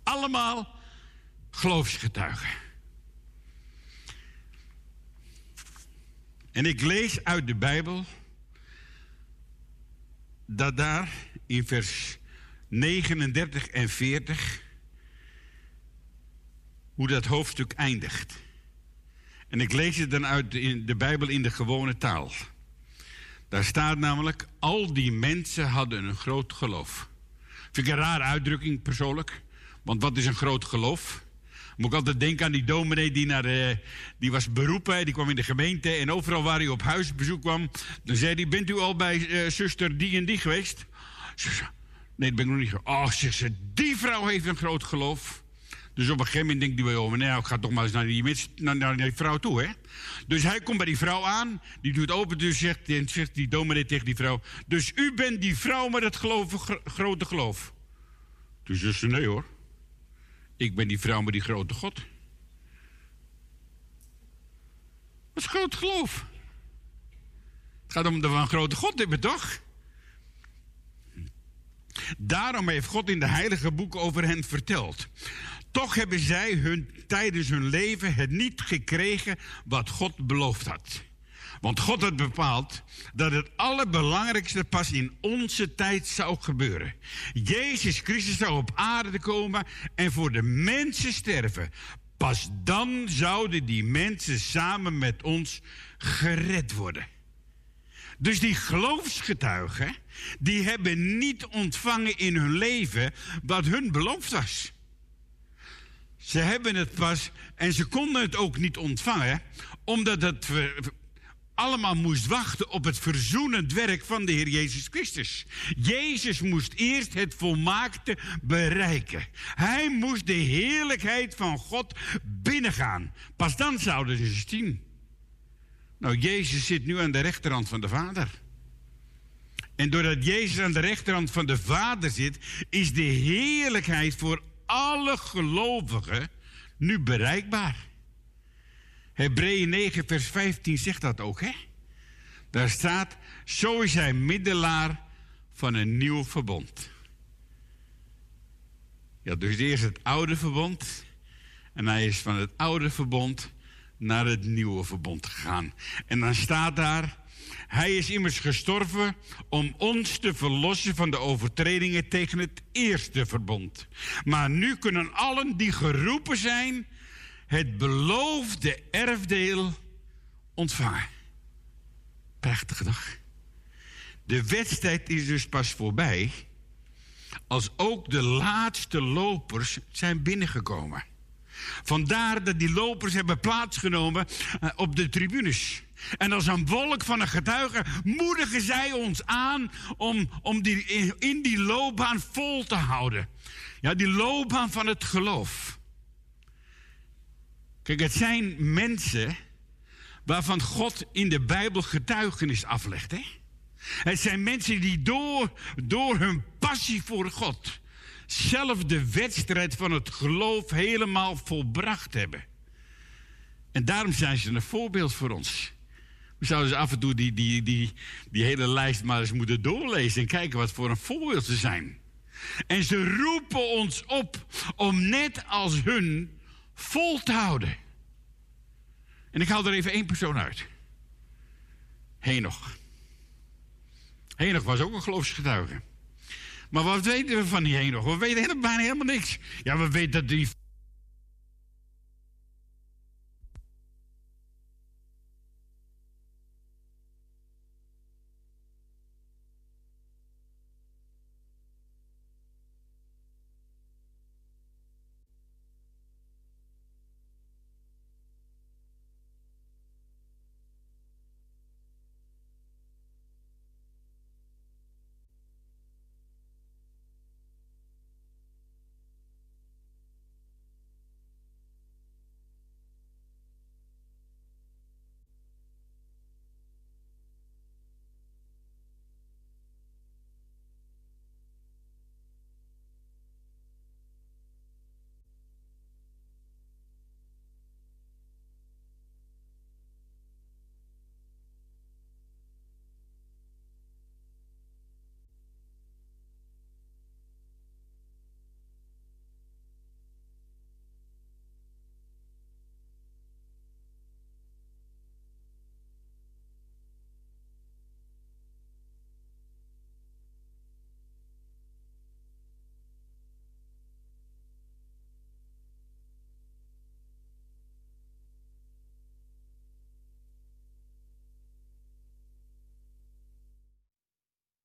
Allemaal geloofsgetuigen. En ik lees uit de Bijbel dat daar in vers 39 en 40 hoe dat hoofdstuk eindigt. En ik lees het dan uit de, de Bijbel in de gewone taal. Daar staat namelijk, al die mensen hadden een groot geloof. Vind ik een rare uitdrukking persoonlijk. Want wat is een groot geloof? Moet ik altijd denken aan die dominee die, naar, eh, die was beroepen, die kwam in de gemeente en overal waar hij op huisbezoek kwam, dan zei hij, bent u al bij eh, zuster die en die geweest? Nee, dat ben ik nog niet. Oh, zegt ze, die vrouw heeft een groot geloof. Dus op een gegeven moment denkt hij wel, nou, ik ga toch maar eens naar die, naar, die vrouw toe, hè. Dus hij komt bij die vrouw aan, die doet open, dus zegt, en zegt die dominee tegen die vrouw, dus u bent die vrouw met het grote geloof. Toen zei ze, nee hoor. Ik ben die vrouw met die grote God. Wat is groot geloof? Het gaat om de van grote God hebben, toch? Daarom heeft God in de heilige boeken over hen verteld. Toch hebben zij hun, tijdens hun leven het niet gekregen wat God beloofd had. Want God had bepaald dat het allerbelangrijkste pas in onze tijd zou gebeuren. Jezus Christus zou op aarde komen en voor de mensen sterven. Pas dan zouden die mensen samen met ons gered worden. Dus die geloofsgetuigen, die hebben niet ontvangen in hun leven wat hun beloofd was. Ze hebben het pas, en ze konden het ook niet ontvangen, omdat het allemaal moest wachten op het verzoenend werk van de Heer Jezus Christus. Jezus moest eerst het volmaakte bereiken. Hij moest de heerlijkheid van God binnengaan. Pas dan zouden ze zien. Nou, Jezus zit nu aan de rechterhand van de Vader. En doordat Jezus aan de rechterhand van de Vader zit, is de heerlijkheid voor alle gelovigen nu bereikbaar. Hebreeën 9, vers 15 zegt dat ook, hè? Daar staat, zo is hij middelaar van een nieuw verbond. Ja, dus eerst het oude verbond. En hij is van het oude verbond naar het nieuwe verbond gegaan. En dan staat daar, hij is immers gestorven om ons te verlossen van de overtredingen tegen het eerste verbond. Maar nu kunnen allen die geroepen zijn het beloofde erfdeel ontvangen. Prachtige dag. De wedstrijd is dus pas voorbij als ook de laatste lopers zijn binnengekomen. Vandaar dat die lopers hebben plaatsgenomen eh, op de tribunes. En als een wolk van een getuige moedigen zij ons aan om, om die, in, die loopbaan vol te houden. Ja, die loopbaan van het geloof. Kijk, het zijn mensen waarvan God in de Bijbel getuigenis aflegt. Hè? Het zijn mensen die door, door hun passie voor God zelf de wedstrijd van het geloof helemaal volbracht hebben. En daarom zijn ze een voorbeeld voor ons. We zouden dus af en toe die, die, die, die hele lijst maar eens moeten doorlezen en kijken wat voor een voorbeeld ze zijn. En ze roepen ons op om net als hun vol te houden. En ik haal er even één persoon uit. Henoch. Henoch was ook een geloofsgetuige. Maar wat weten we van die Henoch? We weten helemaal, bijna helemaal niks. Ja, we weten dat hij